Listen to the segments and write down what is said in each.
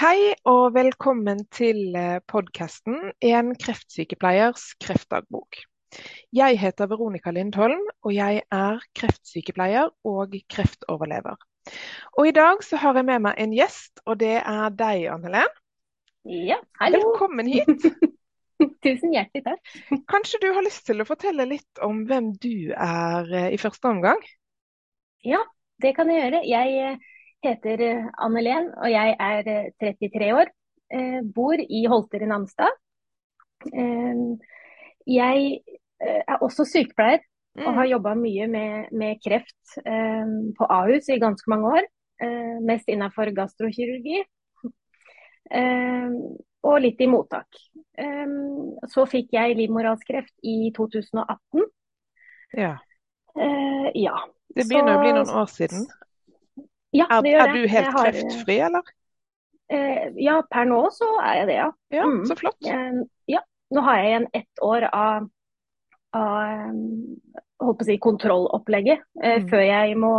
Hei og velkommen til podkasten En kreftsykepleiers kreftdagbok. Jeg heter Veronica Lindholm, og jeg er kreftsykepleier og kreftoverlever. Og I dag så har jeg med meg en gjest, og det er deg, Annelen. Ja, hallo. Velkommen hit. Tusen hjertelig takk. Kanskje du har lyst til å fortelle litt om hvem du er eh, i første omgang? Ja, det kan jeg gjøre. Jeg eh, heter eh, Anne-Len, og jeg er 33 eh, år. Eh, bor i Holter i Namstad. Jeg er også sykepleier og har mm. jobba mye med, med kreft på Ahus i ganske mange år. Mest innenfor gastrokirurgi. Og litt i mottak. Så fikk jeg livmorhalskreft i 2018. Ja. ja. Det begynner å bli noen år siden? Ja, er, det gjør jeg. Er du helt har, kreftfri, eller? Eh, ja, per nå så er jeg det, ja. Ja, mm. Så flott. Eh, ja. Nå har jeg igjen ett år av, av holdt på å si, kontrollopplegget eh, mm. før jeg må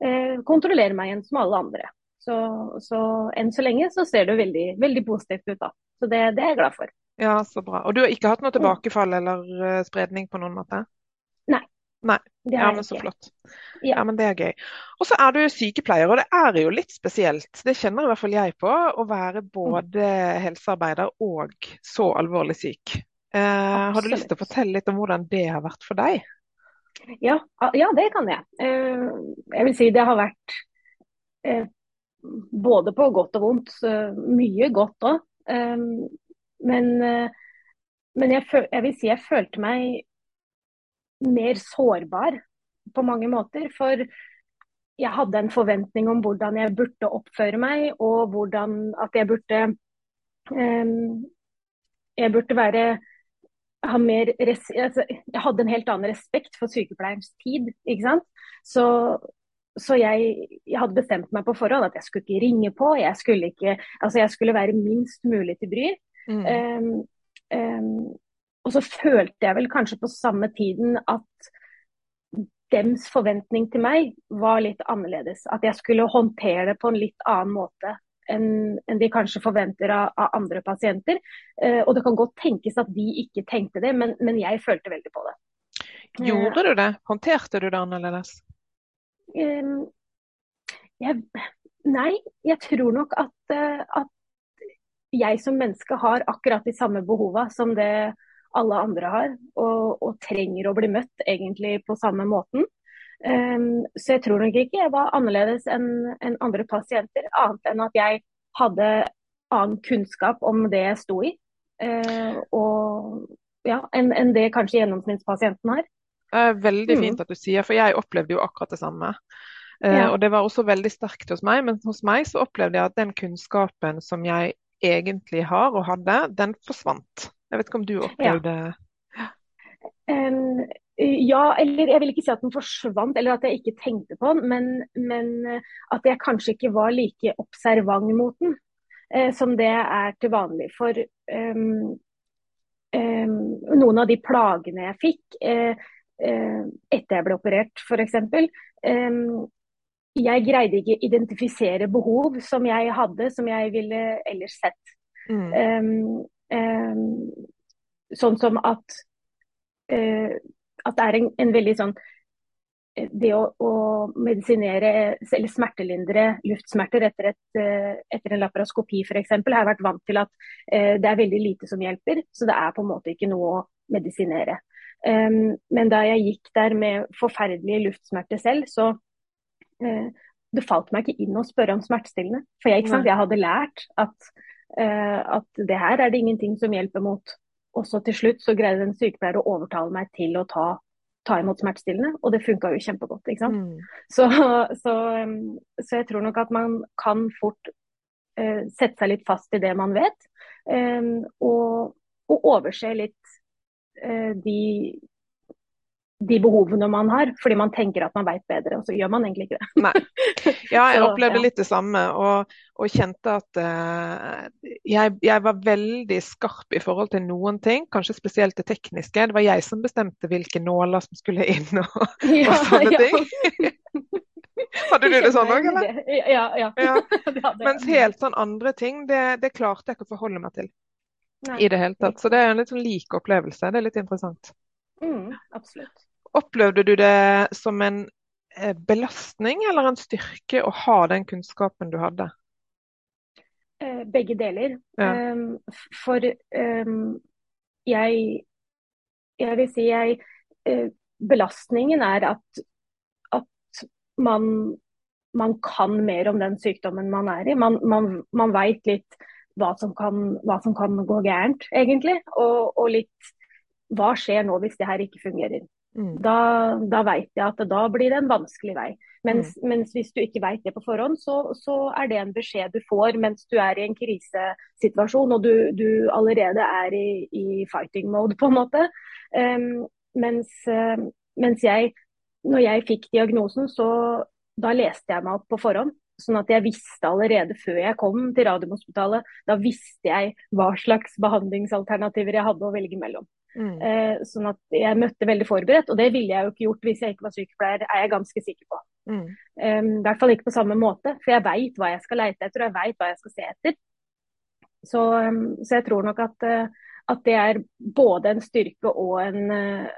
eh, kontrollere meg igjen som alle andre. Så, så, enn så lenge så ser det veldig, veldig positivt ut, da. Så det, det, er jeg glad for. Ja, så bra. Og du har ikke hatt noe tilbakefall eller spredning på noen måte? Nei. Nei. Ja, men så flott. Ja. men Det er gøy. Og så er du sykepleier, og det er jo litt spesielt. Det kjenner i hvert fall jeg på, å være både helsearbeider og så alvorlig syk. Eh, har du lyst til å fortelle litt om hvordan det har vært for deg? Ja, ja det kan jeg. Eh, jeg vil si det har vært eh, både på godt og vondt. Mye godt òg. Eh, men, men jeg, jeg vil si jeg følte meg mer sårbar på mange måter. For jeg hadde en forventning om hvordan jeg burde oppføre meg, og hvordan at jeg burde um, Jeg burde være ha mer altså, Jeg hadde en helt annen respekt for sykepleierens tid, ikke sant. Så, så jeg, jeg, hadde bestemt meg på forhånd at jeg skulle ikke ringe på. Jeg skulle, ikke, altså jeg skulle være minst mulig til bry. Mm. Um, um, og så følte jeg vel kanskje på samme tiden at dems forventning til meg var litt annerledes. At jeg skulle håndtere det på en litt annen måte enn, de kanskje forventer av, av andre pasienter. Eh, og det kan godt tenkes at de ikke tenkte det, men, men jeg følte veldig på det. Gjorde du det? Håndterte du det annerledes? Eh, jeg, nei, jeg tror nok at, eh, at jeg som menneske har akkurat de samme behova som det alle andre har, og, og, trenger å bli møtt egentlig på samme måten. Um, så jeg tror nok ikke jeg var annerledes enn en andre pasienter, annet enn at jeg hadde annen kunnskap om det jeg sto i, uh, og, ja, enn en det kanskje gjennomsnittspasienten har. Veldig mm. fint at du sier, for jeg opplevde jo akkurat det samme. Uh. Og Det var også veldig sterkt hos meg, men hos meg så opplevde jeg at den kunnskapen som jeg egentlig har og hadde, den forsvant. Jeg vet ikke om du opplevde ja. Um, ja, eller jeg vil ikke si at den forsvant, eller at jeg ikke tenkte på den, men, men at jeg kanskje ikke var like observant mot den uh, som det er til vanlig. For um, um, noen av de plagene jeg fikk uh, uh, etter jeg ble operert, f.eks. Um, jeg greide ikke identifisere behov som jeg hadde, som jeg ville ellers sett. Mm. Um, sånn som at, uh, at det er en, en, veldig sånn eh, Det å, å, medisinere eller smertelindre luftsmerter etter, et, uh, etter en laparoskopi f.eks. har vært vant til at eh, det er veldig lite som hjelper. Så det er på en måte ikke noe å medisinere. Um, men da jeg gikk der med forferdelige luftsmerter selv, så det falt meg ikke inn å spørre om smertestillende. For jeg, jeg hadde lært at Eh, at det her er det ingenting som hjelper mot. Og så til slutt så greide en sykepleier å overtale meg til å ta, ta imot smertestillende, og det funka jo kjempegodt. ikke sant? Mm. Så, så, så, jeg tror nok at man kan fort eh, sette seg litt fast i det man vet, eh, og, og overse litt eh, de de behovene man har, fordi man tenker at man vet bedre, og så gjør man egentlig ikke det. Nei. Ja, jeg opplevde litt det samme, og, og kjente at uh, jeg, jeg, var veldig skarp i forhold til noen ting, kanskje spesielt det tekniske. Det var jeg som bestemte hvilke nåler som skulle inn og, ja, og sånne ting. Hadde du det sånn òg, eller? Ja, ja. Ja. Mens helt sånn andre ting, det, det klarte jeg ikke å forholde meg til Nei. i det hele tatt. Så det er en litt sånn lik opplevelse. Det er litt interessant. Mm, absolutt. Opplevde du det som en eh, belastning eller en styrke å ha den kunnskapen du hadde? Eh, begge deler. Ja. Um, for um, jeg Jeg vil si jeg eh, Belastningen er at, at man, man kan mer om den sykdommen man er i. Man, man, man veit litt hva som, kan, hva som kan gå gærent, egentlig. Og, og litt hva skjer nå hvis det her ikke fungerer. Mm. Da, da veit jeg at da blir det en vanskelig vei. Mens, mens hvis du ikke veit det på forhånd, så, så er det en beskjed du får mens du er i en krisesituasjon og du, du allerede er i, i fighting mode, på en måte. Um, mens, uh, mens jeg, når jeg fikk diagnosen, så da leste jeg meg opp på forhånd. Sånn at jeg visste allerede før jeg kom til Radiumhospitalet, da visste jeg hva slags behandlingsalternativer jeg hadde å velge mellom. Mm. Eh, sånn at jeg møtte veldig forberedt, og det ville jeg jo ikke gjort hvis jeg ikke var sykepleier, er jeg ganske sikker på. Mm. Um, I hvert fall ikke på samme måte, for jeg veit hva jeg skal leite etter, og jeg veit hva jeg skal se etter. Så, um, så jeg tror nok at, uh, at det er både en styrke og en, uh,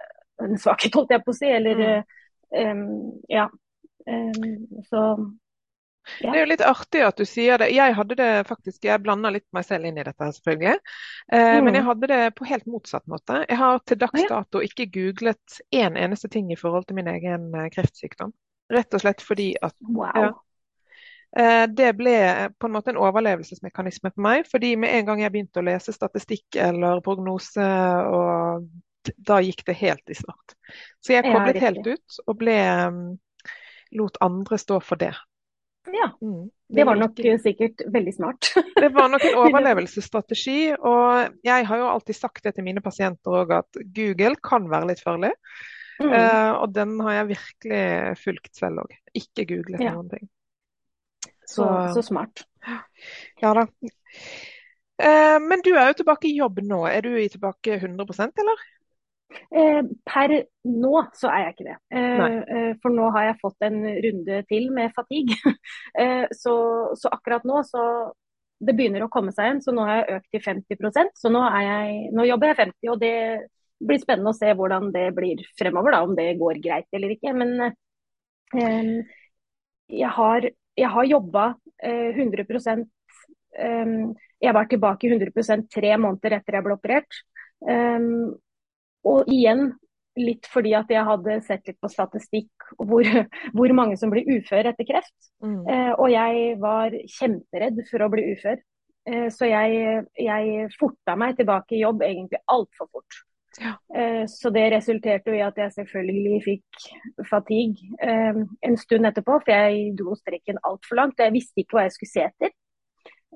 en svakhet, holdt jeg på å si. Eller mm. um, ja. Um, så Det er jo litt artig at du sier det. Jeg hadde det faktisk, jeg blanda litt meg selv inn i dette, selvfølgelig. Eh, Mm. Men jeg hadde det på helt motsatt måte. Jeg har til dags dato ikke googlet én eneste ting i forhold til min egen eh, kreftsykdom. Rett og slett fordi at wow. Ja. eh, det ble på en måte en overlevelsesmekanisme for meg. Fordi med en gang jeg begynte å lese statistikk eller prognose, og da gikk det helt i svart. Så jeg koblet ja, helt ut og ble mm, lot andre stå for det. Ja, Mm. det var nok sikkert veldig smart. Det var nok en overlevelsesstrategi, og jeg har jo alltid sagt det til mine pasienter òg, at Google kan være litt farlig. Mm. Uh, og den har jeg virkelig fulgt selv òg. Ikke googlet Ja. noen ting. Så, så smart. ja da. Uh, men du er jo tilbake i jobb nå. Er du tilbake 100% eller? Eh, per nå så er jeg ikke det. Eh, Nei. eh, for nå har jeg fått en runde til med fatigue. eh, så, så akkurat nå så Det begynner å komme seg igjen, så nå har jeg økt til 50% Så nå, er jeg, nå jobber jeg 50 og det blir spennende å se hvordan det blir fremover, da, om det går greit eller ikke. Men jeg har, jeg har jobba eh, 100 eh, Jeg var tilbake 100 tre måneder etter jeg ble operert. Um, og igjen litt fordi at jeg hadde sett litt på statistikk hvor, hvor mange som blir uføre etter kreft. Mm. Eh, og jeg var kjemperedd for å bli ufør. Eh, så jeg, jeg forta meg tilbake i jobb egentlig altfor fort. Ja. Eh, så det resulterte i at jeg selvfølgelig fikk fatigue eh, en stund etterpå, for jeg dro strekken altfor langt. og Jeg visste ikke hva jeg skulle se etter.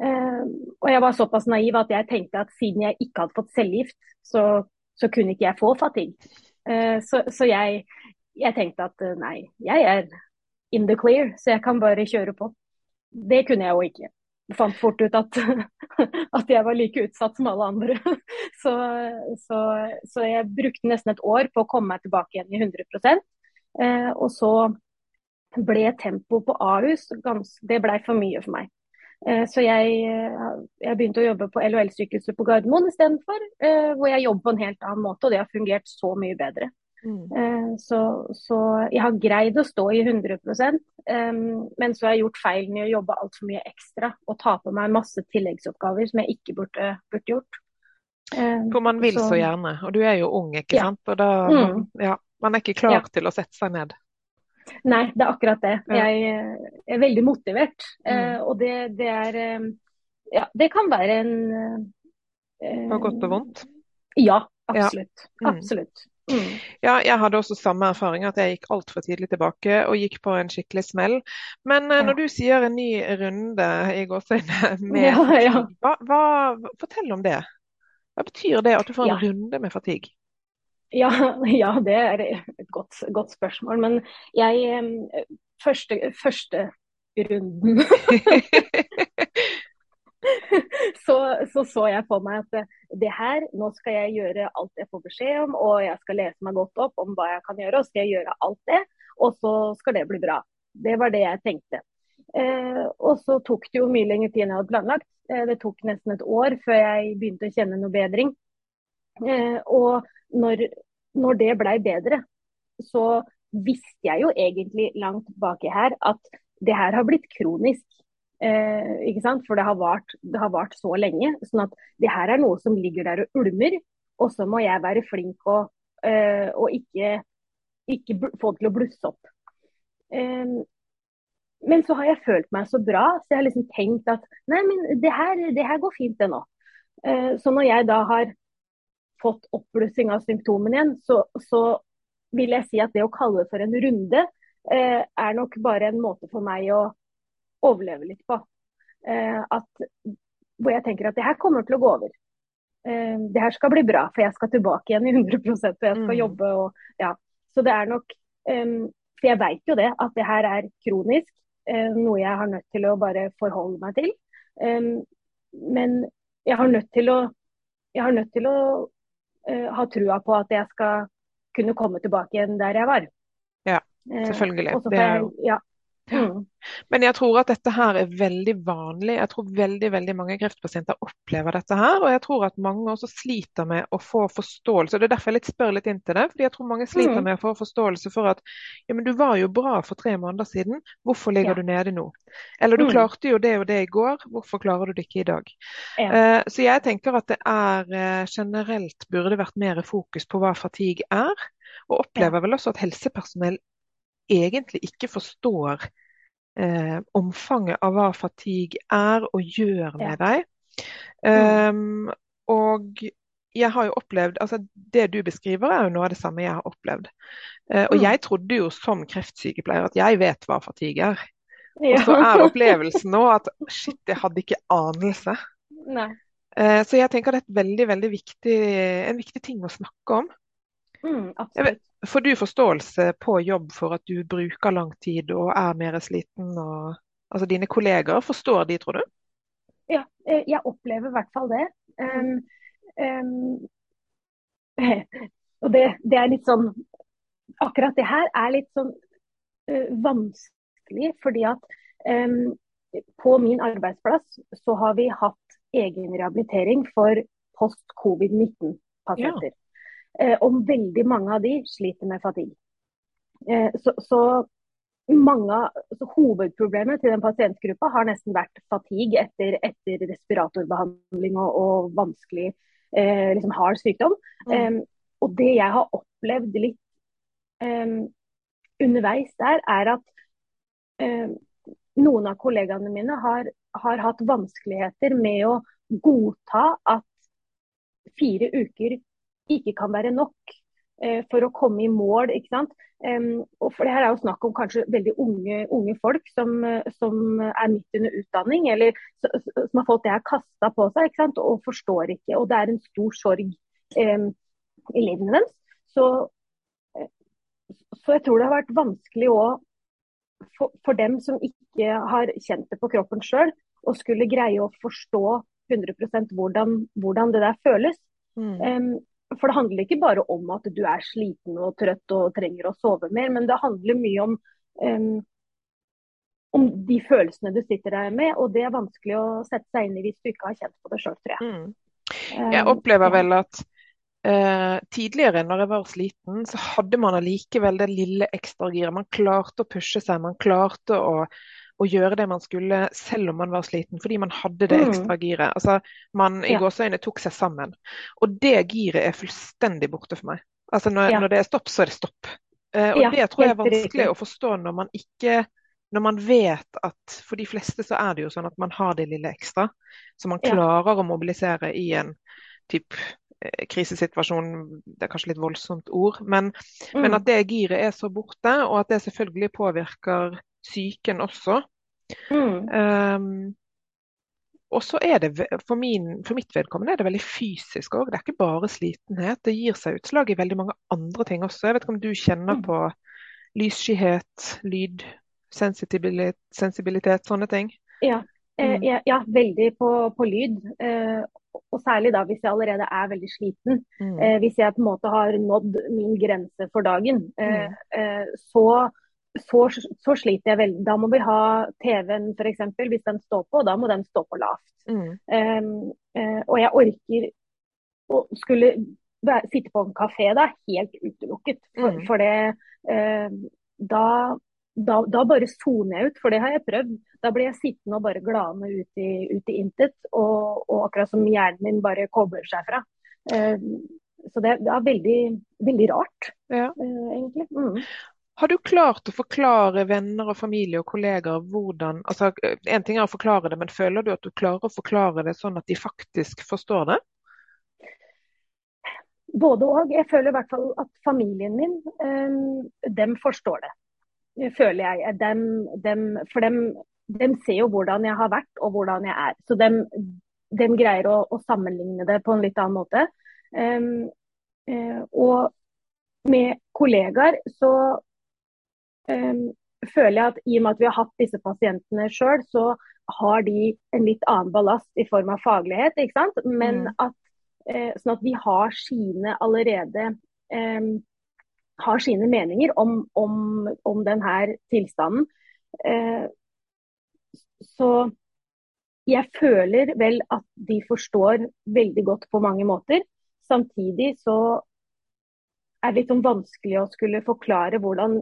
Eh, og jeg var såpass naiv at jeg tenkte at siden jeg ikke hadde fått cellegift, så, så kunne ikke jeg få fatigue. Eh, så så jeg, jeg tenkte at eh, nei, jeg er in the clear, så jeg kan bare kjøre på. Det kunne jeg jo ikke. Jeg fant fort ut at, at jeg var like utsatt som alle andre. Så, så, så jeg brukte nesten et år på å komme meg tilbake igjen i 100 eh, Og så ble tempoet på Ahus det blei for mye for meg. Eh, Så jeg, eh, jeg begynte å jobbe på LHL-sykehuset på Gardermoen istedenfor, eh, hvor jeg jobber på en helt annen måte, og det har fungert så mye bedre. Mm. Så, så jeg har greid å stå i 100 eh, men så har jeg gjort feil med å jobbe altfor mye ekstra og ta på meg masse tilleggsoppgaver som jeg ikke burde, burde gjort. Hvor man vil så gjerne, og du er jo ung, ikke Ja. sant? Da, Mm. ja, man er ikke klar Ja. til å sette seg ned. Nei, det er akkurat det. Ja. Jeg eh, er veldig motivert. eh, Og det, det er eh, Ja, det kan være en På godt og vondt. Ja, absolutt. Mm. Absolutt. Mm. Ja, jeg hadde også samme erfaring, at jeg gikk altfor tidlig tilbake og gikk på en skikkelig smell. Men Ja. når du sier en ny runde i gåseøynene med Ja, ja. hva, hva, fortell om det. Hva betyr det at du får en Ja. runde med fatigue? Ja, ja, det er et godt, godt spørsmål. Men jeg Første, første runden så, så så jeg for meg at eh, det her, nå skal jeg gjøre alt jeg får beskjed om, og jeg skal lese meg godt opp om hva jeg kan gjøre, og skal jeg gjøre alt det, og så skal det bli bra. Det var det jeg tenkte. Eh, og så tok det jo mye lengre tid enn jeg hadde planlagt. Eh, det tok nesten et år før jeg begynte å kjenne noe bedring. Eh, og når, når det blei bedre, så visste jeg jo egentlig langt baki her at det her har blitt kronisk. Eh, ikke sant? For det har, vart, det har vart så lenge. sånn at det her er noe som ligger der og ulmer. Og så må jeg være flink og, eh, og ikke, ikke, få det til å blusse opp. Eh, men så har jeg følt meg så bra, så jeg har liksom tenkt at nei, men det her, det her går fint, det nå. Eh, så når jeg da har fått oppblussing av symptomene igjen, så, så, vil jeg si at det å kalle det for en runde, eh, er nok bare en måte for meg å overleve litt på. Eh, at, hvor jeg tenker at det her kommer til å gå over. det her skal bli bra, for jeg skal tilbake igjen i 100 og jeg skal mm. jobbe. Og, ja. Så det er nok For jeg veit jo det, at det her er kronisk. Eh, noe jeg har nødt til å bare forholde meg til. Men jeg har nødt til å, jeg har nødt til å eh, ha trua på at jeg skal kunne komme tilbake igjen der jeg var. Ja, eh, selvfølgelig. Jo... ja, Mm. Men jeg tror at dette her er veldig vanlig. Jeg tror veldig veldig mange kreftpasienter opplever dette her. Og jeg tror at mange også sliter med å få forståelse. Det er derfor jeg litt spør litt inn til det. fordi jeg tror mange sliter mm. med å få forståelse for at ja, men du var jo bra for tre måneder siden, hvorfor ligger ja. du nede nå? Eller du mm. klarte jo det og det i går, hvorfor klarer du det ikke i dag? Ja. Uh, så jeg tenker at det er uh, generelt burde vært mer fokus på hva fatigue er. Og opplever vel også at helsepersonell egentlig ikke forstår eh, omfanget av hva fatigue er og gjør med deg. Um, og jeg har jo opplevd, altså Det du beskriver, er jo noe av det samme jeg har opplevd. Uh, og mm. jeg trodde jo som kreftsykepleier at jeg vet hva fatigue er. Ja. Og så er opplevelsen nå at shit, jeg hadde ikke anelse. Uh, så jeg tenker det er veldig, veldig viktig, en viktig ting å snakke om. Mm, absolutt. Får du forståelse på jobb for at du bruker lang tid og er mer sliten? Og, altså Dine kolleger, forstår de, tror du? Ja, eh, jeg opplever i hvert fall det. Um, um, og det, det, er litt sånn Akkurat det her er litt sånn uh, vanskelig, fordi at um, på min arbeidsplass så har vi hatt egen rehabilitering for post covid-19-pasienter. Ja. Eh, og veldig mange av de sliter med fatigue. Eh, så, så, mange, så, hovedproblemet til den pasientgruppa har nesten vært fatigue etter, etter respiratorbehandling og, og vanskelig, eh, liksom hard sykdom. Mm. Um, og det jeg har opplevd litt um, underveis der, er at um, noen av kollegaene mine har, har hatt vanskeligheter med å godta at fire uker ikke kan være nok eh, for å komme i mål. ikke sant? Og for det her er jo snakk om kanskje veldig unge, unge folk som, som, er midt under utdanning, eller som har fått det her kasta på seg ikke sant? og forstår ikke. Og det er en stor sorg eh, i livene deres. Så, så, jeg tror det har vært vanskelig òg for, for, dem som ikke har kjent det på kroppen sjøl, å skulle greie å forstå 100% hvordan, hvordan det der føles. Mm. Um, for det handler ikke bare om at du er sliten og trøtt og trenger å sove mer, men det handler mye om, um, om de følelsene du sitter der med. Og det er vanskelig å sette seg inn i hvis du ikke har kjent på det sjøl, tror jeg. Mm. Jeg opplever vel at uh, tidligere når jeg var sliten, så hadde man allikevel det lille ekstragiret. Man klarte å pushe seg, man klarte å å gjøre det man skulle selv om man var sliten, fordi man hadde det mm. ekstra giret. Altså, man i ja. gåseøyne tok seg sammen. Og det giret er fullstendig borte for meg. Altså, når, ja. når det er stopp, så er det stopp. Uh, og ja, det tror jeg er vanskelig å forstå når man ikke når man vet at for de fleste så er det jo sånn at man har det lille ekstra, så man klarer å mobilisere i en type eh, krisesituasjon, det er kanskje litt voldsomt ord, men, mm. men, at det giret er så borte, og at det selvfølgelig påvirker psyken også. Mm. Um, og så er det for, min, for, mitt vedkommende er det veldig fysisk òg. Det er ikke bare slitenhet. Det gir seg utslag i veldig mange andre ting også. Jeg vet ikke om du kjenner mm. på lysskyhet, lyd, sensibilitet, sensibilitet, sånne ting? Ja, eh, mm. ja, ja veldig på, på lyd. Eh, og særlig da hvis jeg allerede er veldig sliten. Mm. Eh, hvis jeg på en måte har nådd min grense for dagen, mm. så så, så, sliter jeg veldig. Da må vi ha TV-en f.eks. Hvis den står på, da må den stå på lavt. Mm. Um, uh, og jeg orker å skulle sitte på en kafé da, helt utelukket. For, mm. for det uh, da, da, da, bare soner jeg ut, for det har jeg prøvd. Da blir jeg sittende og bare glane ut i, ut i intet. Og, og, akkurat som hjernen min bare kobler seg fra. Uh, så det, det, er veldig, veldig rart, ja. egentlig. Mm. Har du klart å forklare venner og familie og kollegaer hvordan altså En ting er å forklare det, men føler du at du klarer å forklare det sånn at de faktisk forstår det? Både og. Jeg føler i hvert fall at familien min, um, dem forstår det. Føler jeg. Dem, dem, for dem, dem, ser jo hvordan jeg har vært og hvordan jeg er. Så dem, greier å, å, sammenligne det på en litt annen måte. Um, uh, og med kollegaer så føler jeg at i og med at vi har hatt disse pasientene sjøl, så har de en litt annen ballast i form av faglighet. ikke sant? Men mm. at, uh, sånn at de har sine allerede um, har sine meninger om, om, om denne tilstanden. Uh, så jeg føler vel at de forstår veldig godt på mange måter. Samtidig så er det litt sånn vanskelig å skulle forklare hvordan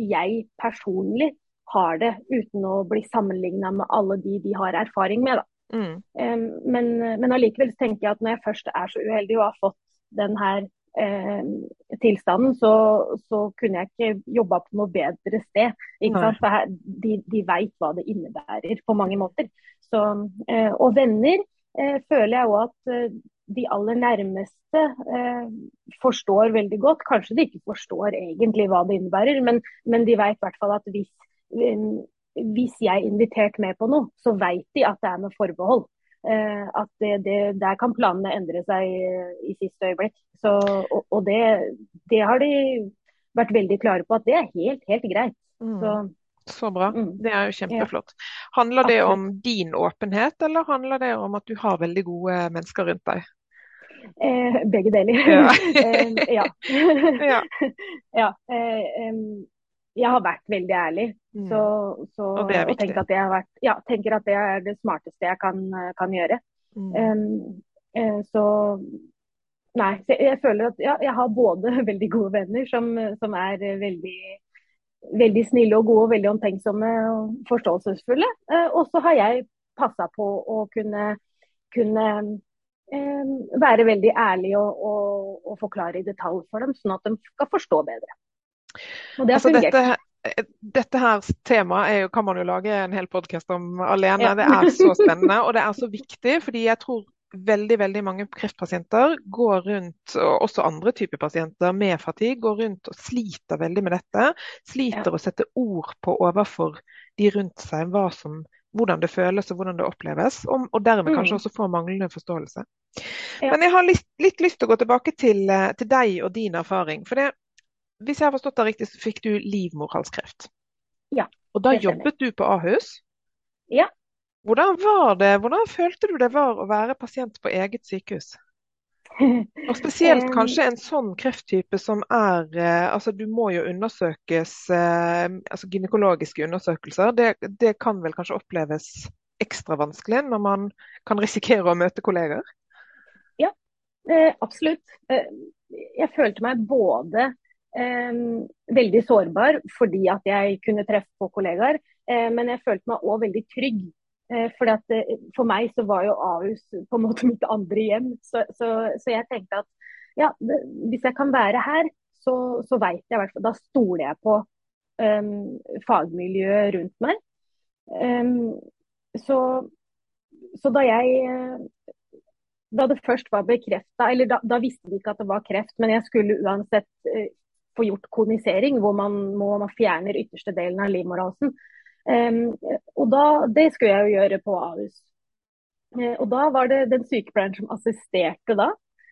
jeg personlig har det, uten å bli sammenligna med alle de de har erfaring med. Mm. Um, men, men allikevel tenker jeg at når jeg først er så uheldig og har fått denne eh, tilstanden, så, så, kunne jeg ikke jobba på noe bedre sted. Her, de, de veit hva det innebærer på mange måter. Så, eh, og venner eh, føler jeg òg at eh, de aller nærmeste eh, forstår veldig godt. Kanskje de ikke forstår egentlig hva det innebærer, men, men de vet i hvert fall at hvis, hvis jeg er invitert med på noe, så vet de at det er med forbehold. Eh, at det, det, der kan planene endre seg i siste øyeblikk. Så, og, og det, det, har de vært veldig klare på at det er helt, helt greit. Mm. Så, så bra. Mm. Det er jo kjempeflott. Handler det om din åpenhet, eller handler det om at du har veldig gode mennesker rundt deg? Eh, begge deler. Ja. eh, ja. ja. ja. Eh, jeg har vært veldig ærlig. Mm. Så, så, og det er viktig. Og at, vært, ja, tenker at det er det smarteste jeg kan, kan gjøre. Mm. Um, så Nei, jeg føler at ja, jeg har både veldig gode venner som, som er veldig, veldig snille og gode og veldig omtenksomme og forståelsesfulle. Uh, og så har jeg passa på å kunne, kunne være veldig ærlig og, og, og, forklare i detalj for dem, sånn at de skal forstå bedre. Og det har altså, fungert. Dette, dette her temaet jo, kan man jo lage en hel podkast om alene. Ja. Det er så spennende og det er så viktig. fordi jeg tror veldig veldig mange kreftpasienter går rundt, og også andre typer pasienter med fatigue, går rundt og sliter veldig med dette. Sliter ja. å sette ord på overfor de rundt seg som hvordan det føles og hvordan det oppleves, og, og dermed kanskje mm. også får manglende forståelse. Ja. Men jeg har litt, litt, lyst til å gå tilbake til, eh, til deg og din erfaring. for det, Hvis jeg har forstått det riktig, så fikk du livmorhalskreft. Ja, og da jobbet du på Ahus? Ja. Hvordan var det, hvordan følte du det var å være pasient på eget sykehus? Og spesielt kanskje en sånn krefttype som er eh, altså Du må jo undersøkes eh, altså Gynekologiske undersøkelser. Det, det, kan vel kanskje oppleves ekstra vanskelig når man kan risikere å møte kolleger? Eh, absolutt. Eh, jeg følte meg både eh, veldig sårbar fordi at jeg kunne treffe på kollegaer, eh, men jeg følte meg òg veldig trygg Eh, for, at, eh, for meg så var jo Ahus på en måte mitt andre hjem. Så, så, så jeg tenkte at ja, hvis jeg kan være her, så, så veit jeg i hvert fall Da stoler jeg på um, fagmiljøet rundt meg. Um, så, så, da jeg Da det først var bekrefta, eller da, da, visste de ikke at det var kreft, men jeg skulle uansett uh, få gjort konisering, hvor man må man fjerner ytterste delen av livmorhalsen. Um, og da, Det skulle jeg jo gjøre på Ahus. Uh, og da var det den sykepleieren som assisterte da.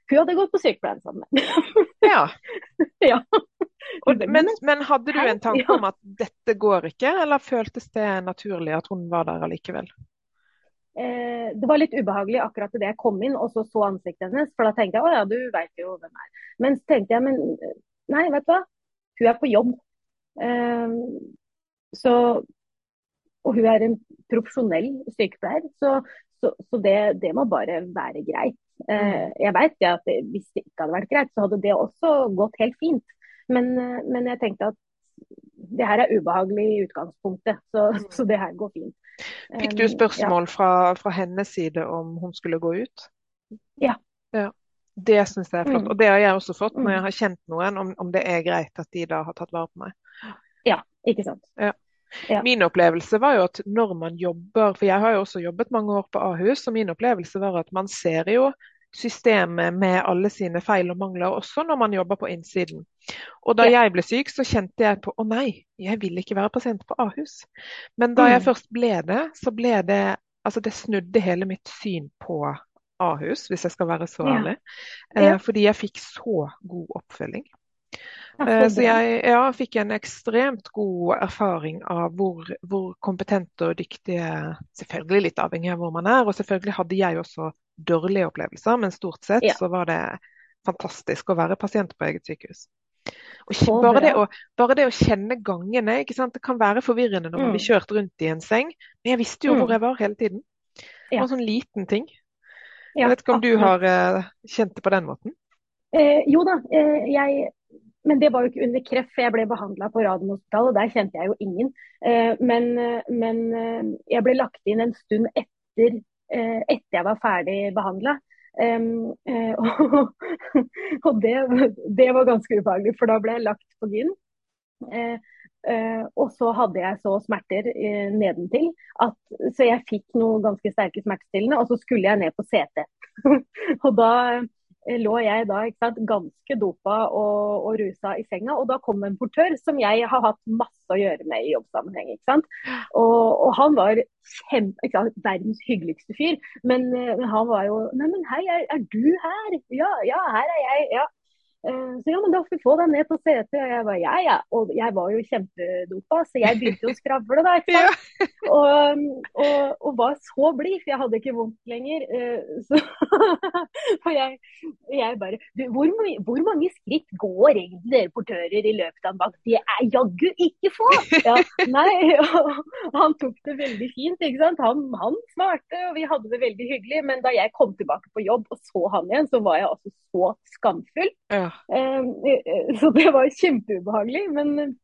Hun hadde gått på sykepleien sammen med Ja. ja. Og, men, men, hadde du en tanke om at dette går ikke, eller føltes det naturlig at hun var der allikevel? Eh, det var litt ubehagelig akkurat idet jeg kom inn og så så ansiktet hennes. For da tenkte jeg å ja, du veit jo hvem er. Men så tenkte jeg men nei, vet du hva. Hun er på jobb. Eh, så, og hun er en profesjonell sykepleier, så, så, så det, det, må bare være greit. Eh, jeg vet at det, hvis det ikke hadde vært greit, så hadde det også gått helt fint. Men, men jeg tenkte at det her er ubehagelig i utgangspunktet, så, mm. så det her går fint. Fikk du spørsmål ja. fra, fra, hennes side om hun skulle gå ut? Ja. ja. Det syns jeg er flott. Mm. Og det har jeg også fått når jeg mm. har kjent noen, om, om, det er greit at de da har tatt vare på meg. Ja, ikke sant. Ja. Ja. Min opplevelse var jo at når man jobber, for jeg har jo også jobbet mange år på Ahus, og min opplevelse var at man ser jo systemet med alle sine feil og mangler, også når man jobber på innsiden. Og da jeg ble syk, så kjente jeg på å nei, jeg vil ikke være pasient på Ahus. Men da jeg mm. først ble det, så ble det Altså det snudde hele mitt syn på Ahus, hvis jeg skal være så ærlig. Ja. Ja. fordi jeg fikk så god oppfølging. Eh, så jeg ja, fikk en ekstremt god erfaring av hvor, hvor, kompetente og dyktige Selvfølgelig litt avhengig av hvor man er, og selvfølgelig hadde jeg også dårlige opplevelser, men stort sett ja. så var det fantastisk å være pasient på eget sykehus. Og bare det, å, bare det, å, kjenne gangene. Det kan være forvirrende når man blir mm. kjørt rundt i en seng, men jeg visste jo hvor mm. jeg var hele tiden. Det var en sånn liten ting. Jeg vet ikke om du har uh, kjent det på den måten? Eh, jo da, eh, jeg men det var jo ikke under kreft, jeg ble behandla på Radiumhospitalet, og der kjente jeg jo ingen. Eh, men, men, eh, jeg ble lagt inn en stund etter, eh, etter jeg var ferdig behandla. Og, og det, det, var ganske ubehagelig, for da ble jeg lagt på gyn. Og så hadde jeg så smerter nedentil at så jeg fikk noe ganske sterke smertestillende, og så skulle jeg ned på CT. og da lå jeg da sant, ganske dopa og, og, rusa i senga. Og da kom en portør som jeg har hatt masse å gjøre med i jobbsammenheng. Og, og, han var kjempe, sant, verdens hyggeligste fyr. Men, men, han var jo Nei, men hei, er, er du her? Ja, ja, her er jeg. ja. Eh, så ja, men da får vi få deg ned på CT. Og jeg bare ja, ja. Og jeg var jo kjempedopa, så jeg begynte jo å skravle da. ikke sant? Og, og, og, var så blid, for jeg hadde ikke vondt lenger. Eh, så, for jeg, jeg bare hvor, hvor, mange skritt går egentlig dere portører i løpet av en vakt? Det er jaggu ikke få! Ja, nei, han tok det veldig fint, ikke sant. Han, han smarte, og vi hadde det veldig hyggelig. Men da jeg kom tilbake på jobb og så han igjen, så var jeg altså så skamfull. Ja. Eh, eh, så det var kjempeubehagelig. Men,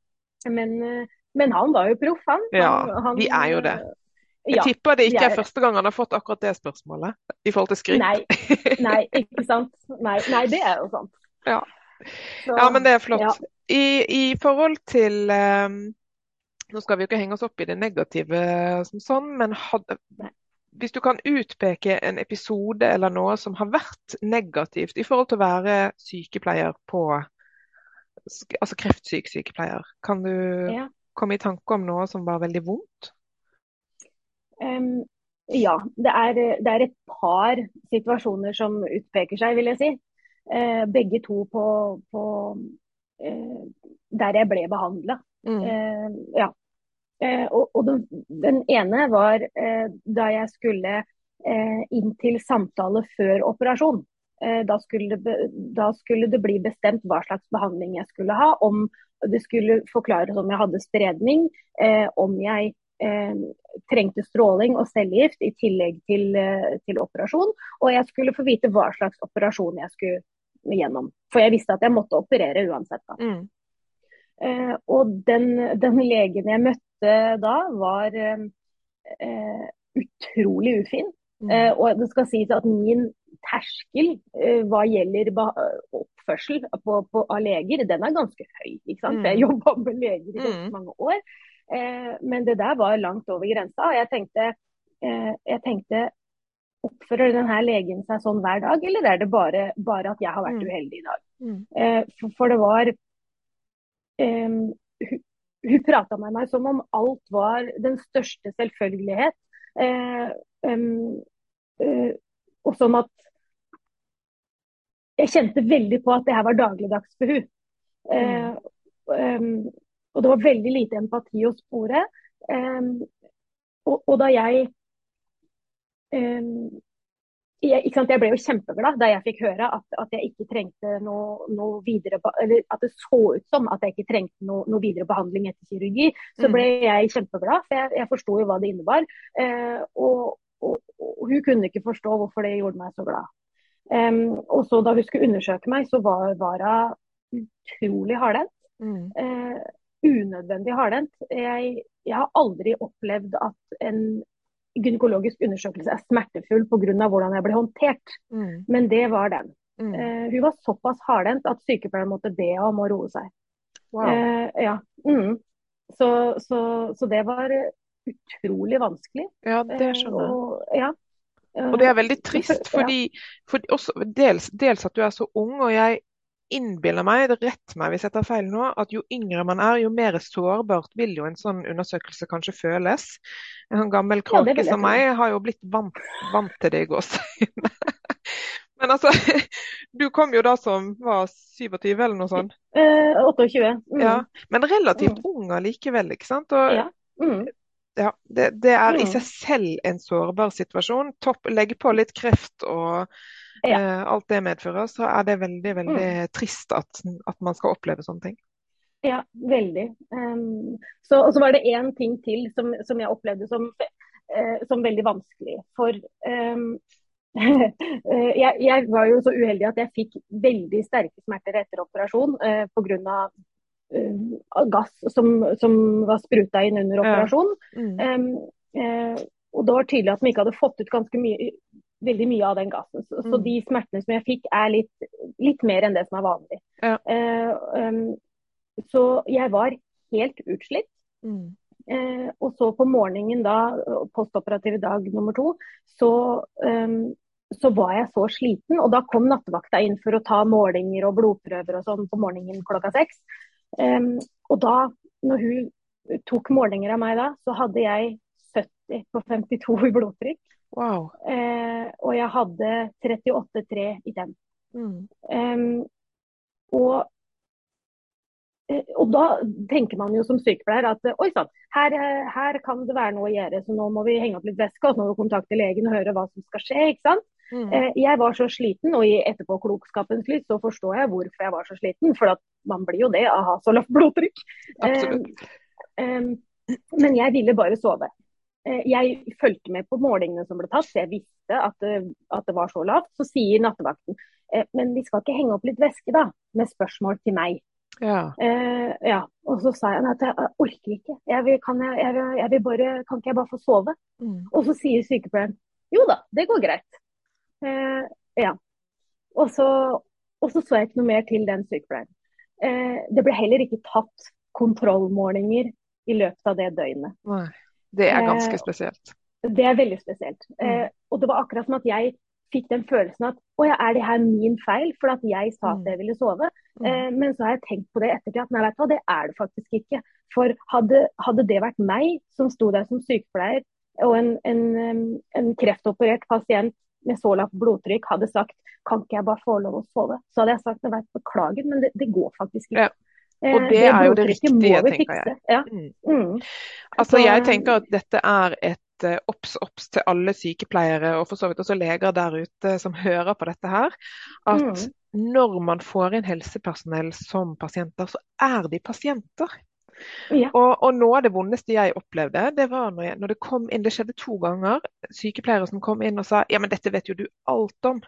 men, eh, men han var jo proff, han. Ja, han, vi er jo det. Jeg ja, tipper det ikke er, er første gang han har fått akkurat det spørsmålet i forhold til skryt. Nei, nei ikke sant. Nei, nei, det er jo sant. Ja, Så, ja men det er flott. Ja. I, I, forhold til um, Nå skal vi jo ikke henge oss opp i det negative som sånn, men had, hvis du kan utpeke en episode eller noe som har vært negativt i forhold til å være sykepleier på Altså kreftsyk sykepleier, kan du ja. komme i tanke om noe som var veldig vondt? Um, ja, det er, det er, et par situasjoner som utpeker seg, vil jeg si. Uh, begge to på, på uh, der jeg ble behandla. Mm. Uh, ja. Eh, og, og den, den, ene var eh, da jeg skulle eh, inn til samtale før operasjon. Da skulle, det, da skulle, det, bli bestemt hva slags behandling jeg skulle ha. Om det skulle forklares om jeg hadde spredning, om jeg trengte stråling og cellegift i tillegg til, til, operasjon. Og jeg skulle få vite hva slags operasjon jeg skulle gjennom. For jeg visste at jeg måtte operere uansett. Mm. Eh, og den, den, legen jeg møtte møtte da, var eh, utrolig ufin. Mm. Eh, og det skal sies at min terskel eh, hva gjelder oppførsel på, på, av leger, den er ganske høy. Mm. Jeg jobba med leger i ganske mm. mange år. Eh, men det der var langt over grensa. Og jeg tenkte, eh, jeg tenkte Oppfører denne legen seg sånn hver dag, eller er det bare, bare at jeg har vært mm. uheldig i dag? Mm. Eh, for, for, det var hun prata med meg som om alt var den største selvfølgelighet. Eh, um, eh, og sånn at Jeg kjente veldig på at det her var dagligdags for hun. Eh, um, og det var veldig lite empati å spore. Og, og, da jeg jeg, jeg, ble jo kjempeglad da jeg fikk høre at, at jeg ikke trengte noe, noe, videre Eller at det så ut som at jeg ikke trengte noe, noe videre behandling etter kirurgi. Så ble mm. jeg kjempeglad, for jeg, jeg forsto jo hva det innebar. Eh, og, og, og, hun kunne ikke forstå hvorfor det gjorde meg så glad. Um, og så da hun skulle undersøke meg, så var, var hun utrolig hardhendt. Mm. Uh, unødvendig hardhendt. Jeg, jeg har aldri opplevd at en gynekologisk undersøkelse er smertefull pga. hvordan jeg ble håndtert. Mm. Men det var den. Mm. Uh, hun var såpass hardhendt at sykepleieren måtte be om å roe seg. Wow. Uh, ja. Mm. Så, så, så, det var utrolig vanskelig. Ja, det skjønner jeg. Uh, ja. Og det er veldig trist, fordi, fordi også, dels, dels, at du er så ung. og jeg innbiller meg, rett meg hvis jeg tar feil nå, at jo yngre man er, jo mer sårbart vil jo en sånn undersøkelse kanskje føles. En gammel kråke ja, som meg har jo blitt vant, vant til det i gåseøynene. Men altså, du kom jo da som var 27 eller noe sånt? Eh, 28. Mm. Ja, men relativt mm. ung allikevel, ikke sant? Og, ja. Mm. ja det, det, er i mm. seg selv en sårbar situasjon. Topp, legg på litt kreft og ja. Eh, alt det medfører, så er det veldig veldig mm. trist at, at, man skal oppleve sånne ting. Ja, veldig. Um, så, og så var det én ting til som, som jeg opplevde som, uh, som, veldig vanskelig. For um, jeg, jeg, var jo så uheldig at jeg fikk veldig sterke smerter etter operasjon uh, pga. Uh, gass som, som, var spruta inn under operasjon. Ja. Mm. Um, uh, og det var tydelig at de ikke hadde fått ut ganske mye veldig mye av den gassen. Så, mm. så, de smertene som jeg fikk, er litt, litt mer enn det som er vanlig. Ja. Uh, um, så jeg var helt utslitt. Mm. Uh, og så på morgenen da, postoperativ dag nummer to, så, um, så var jeg så sliten. Og da kom nattevakta inn for å ta målinger og blodprøver og sånn på morgenen klokka seks. Um, og da, når hun tok målinger av meg da, så hadde jeg 70 på 52 i blodtrykk. Wow. Eh, og jeg hadde 38,3 i den. Mm. Um, og, eh, og, da tenker man jo som sykepleier at oi sann, her, her, kan det være noe å gjøre, så nå må vi henge opp litt væske og så må vi kontakte legen og høre hva som skal skje. ikke sant? Mm. Eh, jeg var så sliten, og i etterpåklokskapens lys så forstår jeg hvorfor jeg var så sliten. For man blir jo det av å ha så lavt blodtrykk. Um, men jeg ville bare sove. Eh, jeg fulgte med på målingene som ble tatt, så jeg visste at det, at det var så lavt. Så sier nattevakten eh, men vi skal ikke henge opp litt væske, da? Med spørsmål til meg. Ja. Eh, ja. Og så sa jeg at jeg orker ikke. Jeg vil, kan, jeg, jeg, jeg vil bare, kan ikke jeg bare få sove? Mm. Og så sier sykepleieren jo da, det går greit. Eh, ja. Og så, og så, så jeg ikke noe mer til den sykepleieren. Eh, det ble heller ikke tatt kontrollmålinger i løpet av det døgnet. Nei. Det er ganske eh, spesielt. Det er veldig spesielt. Mm. Eh, og det var akkurat som at jeg fikk den følelsen at å ja, er det her min feil for at jeg sa at mm. jeg ville sove? Mm. Eh, men så har jeg tenkt på det ettertid at nei, vet du hva, det er det faktisk ikke. For hadde, hadde det vært meg som sto der som sykepleier og en, en, en kreftoperert pasient med så lavt blodtrykk hadde sagt kan ikke jeg bare få lov å sove, så hadde jeg sagt vet, beklager, men det, det går faktisk ikke. Ja. Og eh, det, er jo det riktige, tenker jeg. Ja. Mm. Mm. Altså, jeg tenker at dette er et eh, obs obs til alle sykepleiere og for så vidt også leger der ute som hører på dette her. At mm. når man får inn helsepersonell som pasienter, så er de pasienter. Ja. Og, og, noe av det vondeste jeg opplevde, det var når, jeg, når, det kom inn, det skjedde to ganger, sykepleiere som kom inn og sa ja, men dette vet jo du alt om.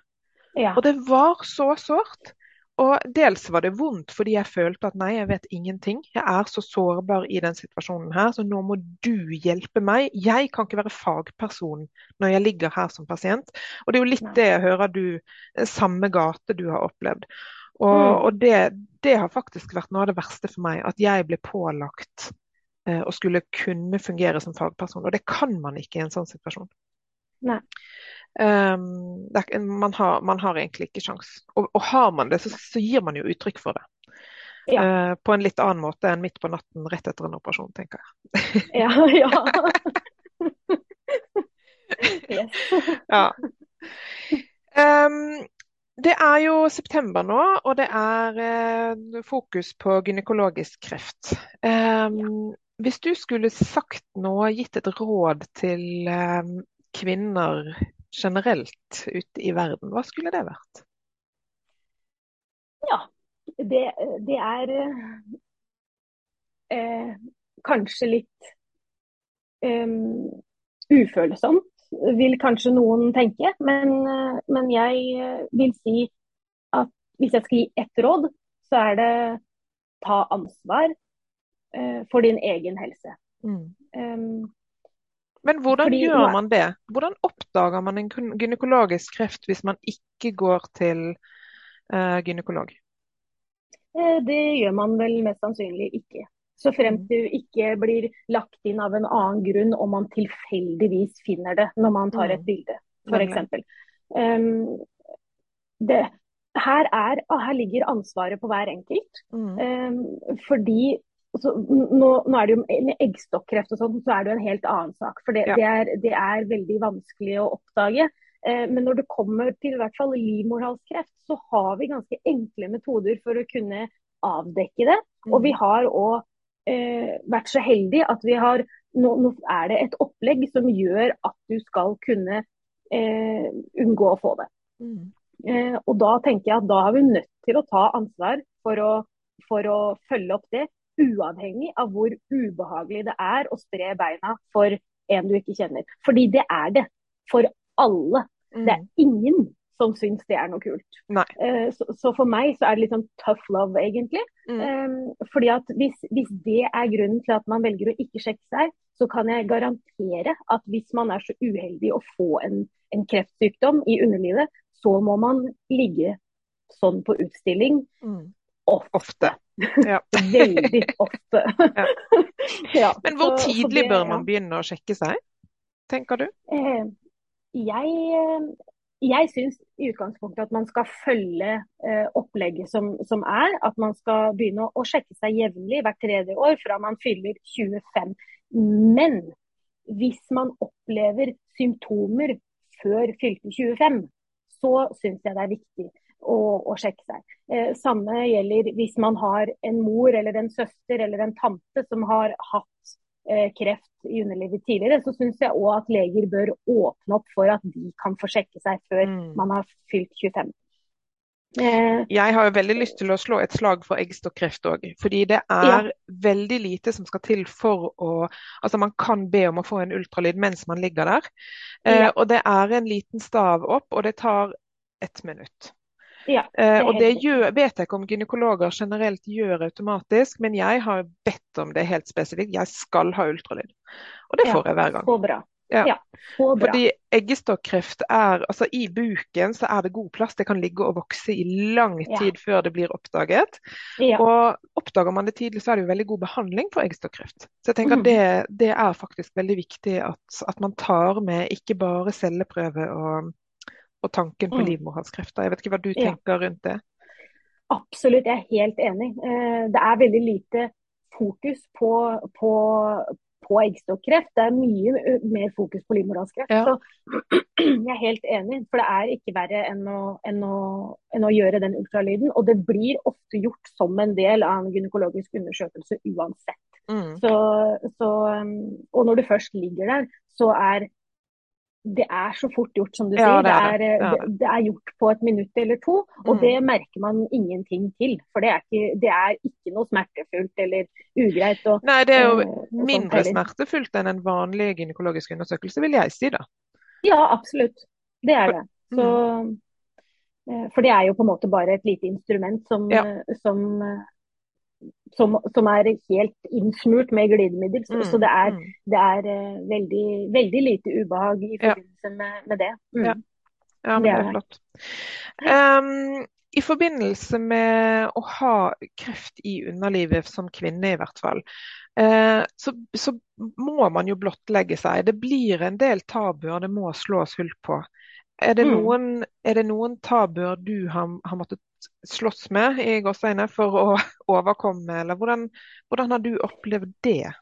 Ja. Og det var så sårt. Og dels var det vondt fordi jeg følte at nei, jeg vet ingenting. Jeg er så sårbar i den situasjonen her, så nå må du hjelpe meg. Jeg kan ikke være fagperson når jeg ligger her som pasient. Og det er jo litt det jeg hører du eh, Samme gate du har opplevd. Og, mm. og det, det, har faktisk vært noe av det verste for meg. At jeg ble pålagt eh, å skulle kunne fungere som fagperson. Og det kan man ikke i en sånn situasjon. Nei. Um, er, man, har, man, har, egentlig ikke sjans. Og, og har man det, så, så, gir man jo uttrykk for det. Ja. Uh, på en litt annen måte enn midt på natten rett etter en operasjon, tenker jeg. ja, ja. ja. Um, det er jo september nå, og det er uh, fokus på gynekologisk kreft. Um, hvis du skulle sagt noe, gitt et råd til kvinner generelt ute i verden, hva skulle det vært? Ja, det, det er eh, kanskje litt eh, ufølsomt, vil kanskje noen tenke. Men, eh, men, jeg vil si at hvis jeg skal gi ett råd, så er det ta ansvar eh, for din egen helse. Mm. Um, men hvordan fordi, gjør man det? Hvordan oppdager man en gynekologisk kreft hvis man ikke går til uh, gynekolog? Det gjør man vel mest sannsynlig ikke. Så fremt mm. du ikke blir lagt inn av en annen grunn om man tilfeldigvis finner det når man tar et mm. bilde, f.eks. Um, det, her, er, her, ligger ansvaret på hver enkelt. Um, fordi så, nå, nå, er det jo med eggstokkreft og sånn, så er det jo en helt annen sak. For det, ja. det, er, det er, veldig vanskelig å oppdage. Eh, men når det kommer til i hvert fall livmorhalskreft, så har vi ganske enkle metoder for å kunne avdekke det. Og vi har òg eh, vært så heldig at vi har nå, nå, er det et opplegg som gjør at du skal kunne eh, unngå å få det. Mm. Eh, og da tenker jeg at da er vi nødt til å ta ansvar for å, for å følge opp det. Uavhengig av hvor ubehagelig det er å spre beina for en du ikke kjenner. Fordi det er det for alle. Mm. Det er ingen som syns det er noe kult. Uh, så, så, for meg så er det litt sånn tough love, egentlig. Mm. Um, fordi at hvis, hvis, det er grunnen til at man velger å ikke sjekke seg, så kan jeg garantere at hvis man er så uheldig å få en, en kreftsykdom i underlivet, så må man ligge sånn på utstilling mm. Ofte. Ja. Veldig ofte. ja. ja. Men hvor så, tidlig så det, bør man begynne å sjekke seg, tenker du? Uh, jeg jeg syns i utgangspunktet at man skal følge eh, opplegget som, som, er. At man skal begynne å, å sjekke seg jevnlig hvert tredje år fra man fyller 25. Men hvis man opplever symptomer før fylte 25, så syns jeg det er viktig å, og sjekke seg. Eh, samme gjelder hvis man har en mor eller en søster eller en tante som har hatt Eh, kreft i underlivet tidligere, så syns jeg òg at leger bør åpne opp for at de kan få sjekke seg før mm. man har fylt 25. Eh, jeg har jo veldig lyst til å slå et slag for eggstokkreft òg. Fordi det er ja. veldig lite som skal til for å Altså man kan be om å få en ultralyd mens man ligger der. Eh, ja. Og det er en liten stav opp, og det tar ett minutt. Ja, det eh, og det gjør, vet jeg ikke om gynekologer generelt gjør automatisk, men jeg har bedt om det helt spesifikt. Jeg skal ha ultralyd. Og det får jeg hver gang. Så bra. Ja. ja så bra. Fordi eggestokkreft er altså I buken så er det god plass. Det kan ligge og vokse i lang tid ja. før det blir oppdaget. Ja. Og Oppdager man det tidlig, så er det jo veldig god behandling for eggestokkreft. Så jeg tenker mm. det, det, er faktisk veldig viktig at, at man tar med ikke bare celleprøve og og tanken på mm. livmorhalskrefter. Jeg vet ikke hva du tenker rundt det? Absolutt, jeg er helt enig. Eh, det er veldig lite fokus på, på, på eggstokkreft. Det er mye mer fokus på livmorhalskreft. Ja. Så jeg er helt enig. For det er ikke verre enn å, enn, å, enn å, gjøre den ultralyden. Og det blir ofte gjort som en del av en gynekologisk undersøkelse uansett. Mm. Så, så, og når du først ligger der, så er det er så fort gjort, som du ja, sier. Det er, det, det, det er, gjort på et minutt eller to, og mm. det merker man ingenting til. For det er ikke, det er ikke noe smertefullt eller ugreit. Og, Nei, det er jo og, mindre smertefullt enn en vanlig gynekologisk undersøkelse, vil jeg si da. Ja, absolutt. Det er det. Så, mm. For det er jo på en måte bare et lite instrument som, ja. som som, som, er helt innsmurt med glidemiddel. Mm, så det er, mm. det er uh, veldig, veldig, lite ubehag i forbindelse ja. med, med, det. Mm. Ja. ja. men det er, flott. Um, I forbindelse med å ha kreft i underlivet som kvinne, i hvert fall, uh, så, så, må man jo blottlegge seg. Det blir en del tabuer det må slås hull på. Er det, mm. noen, er det noen tabuer du har, har måttet slåss med i gåseøyne for å overkomme, eller hvordan, hvordan, har du opplevd det?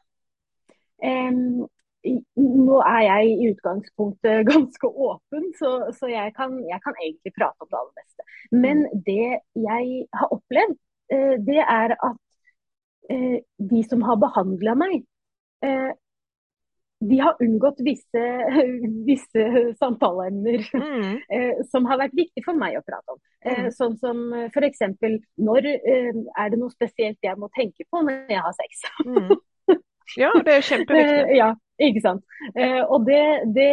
Um, nå er jeg i utgangspunktet ganske åpen, så, så jeg, kan, jeg, kan, egentlig prate om det aller meste. Men mm. det jeg har opplevd, uh, det er at uh, de som har behandla meg, uh, de har unngått visse, visse samtaleemner Mm. eh, som har vært viktig for meg å prate om. Eh, Mm. sånn som f.eks. når eh, er det noe spesielt jeg må tenke på når jeg har sex? Mm. Ja, det er kjempeviktig. Eh, ja, ikke sant. Eh, og det, det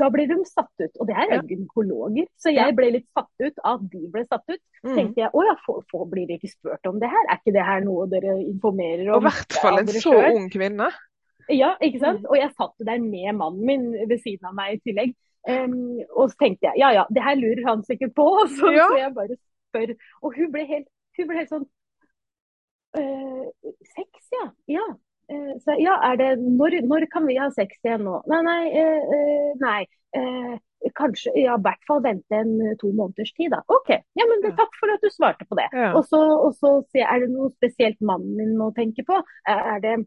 Da blir de satt ut. Og det er Ja. gynekologer, så jeg ble litt satt ut av at de ble satt ut. Mm. tenkte jeg å ja, for, for, blir det ikke spurt om det her? Er ikke det her noe dere informerer om? Og i hvert fall en så ung kvinne. Ja, ikke Mm. sant? Og jeg satt der med mannen min ved siden av meg i tillegg. Um, og så tenkte jeg ja ja, det her lurer han sikkert på. Så, Ja. så jeg bare spør. Og hun ble helt, hun ble helt sånn «Øh, Sex, ja. Ja. Uh, så ja, er det når, når kan vi ha sex igjen nå? Nei, nei. eh, eh, nei. Uh, kanskje Ja, i hvert fall vente en eh, to måneders tid, da. OK. Ja, men det, takk for at du svarte på det. Ja. Og så, og så er det noe spesielt mannen min må tenke på. Er det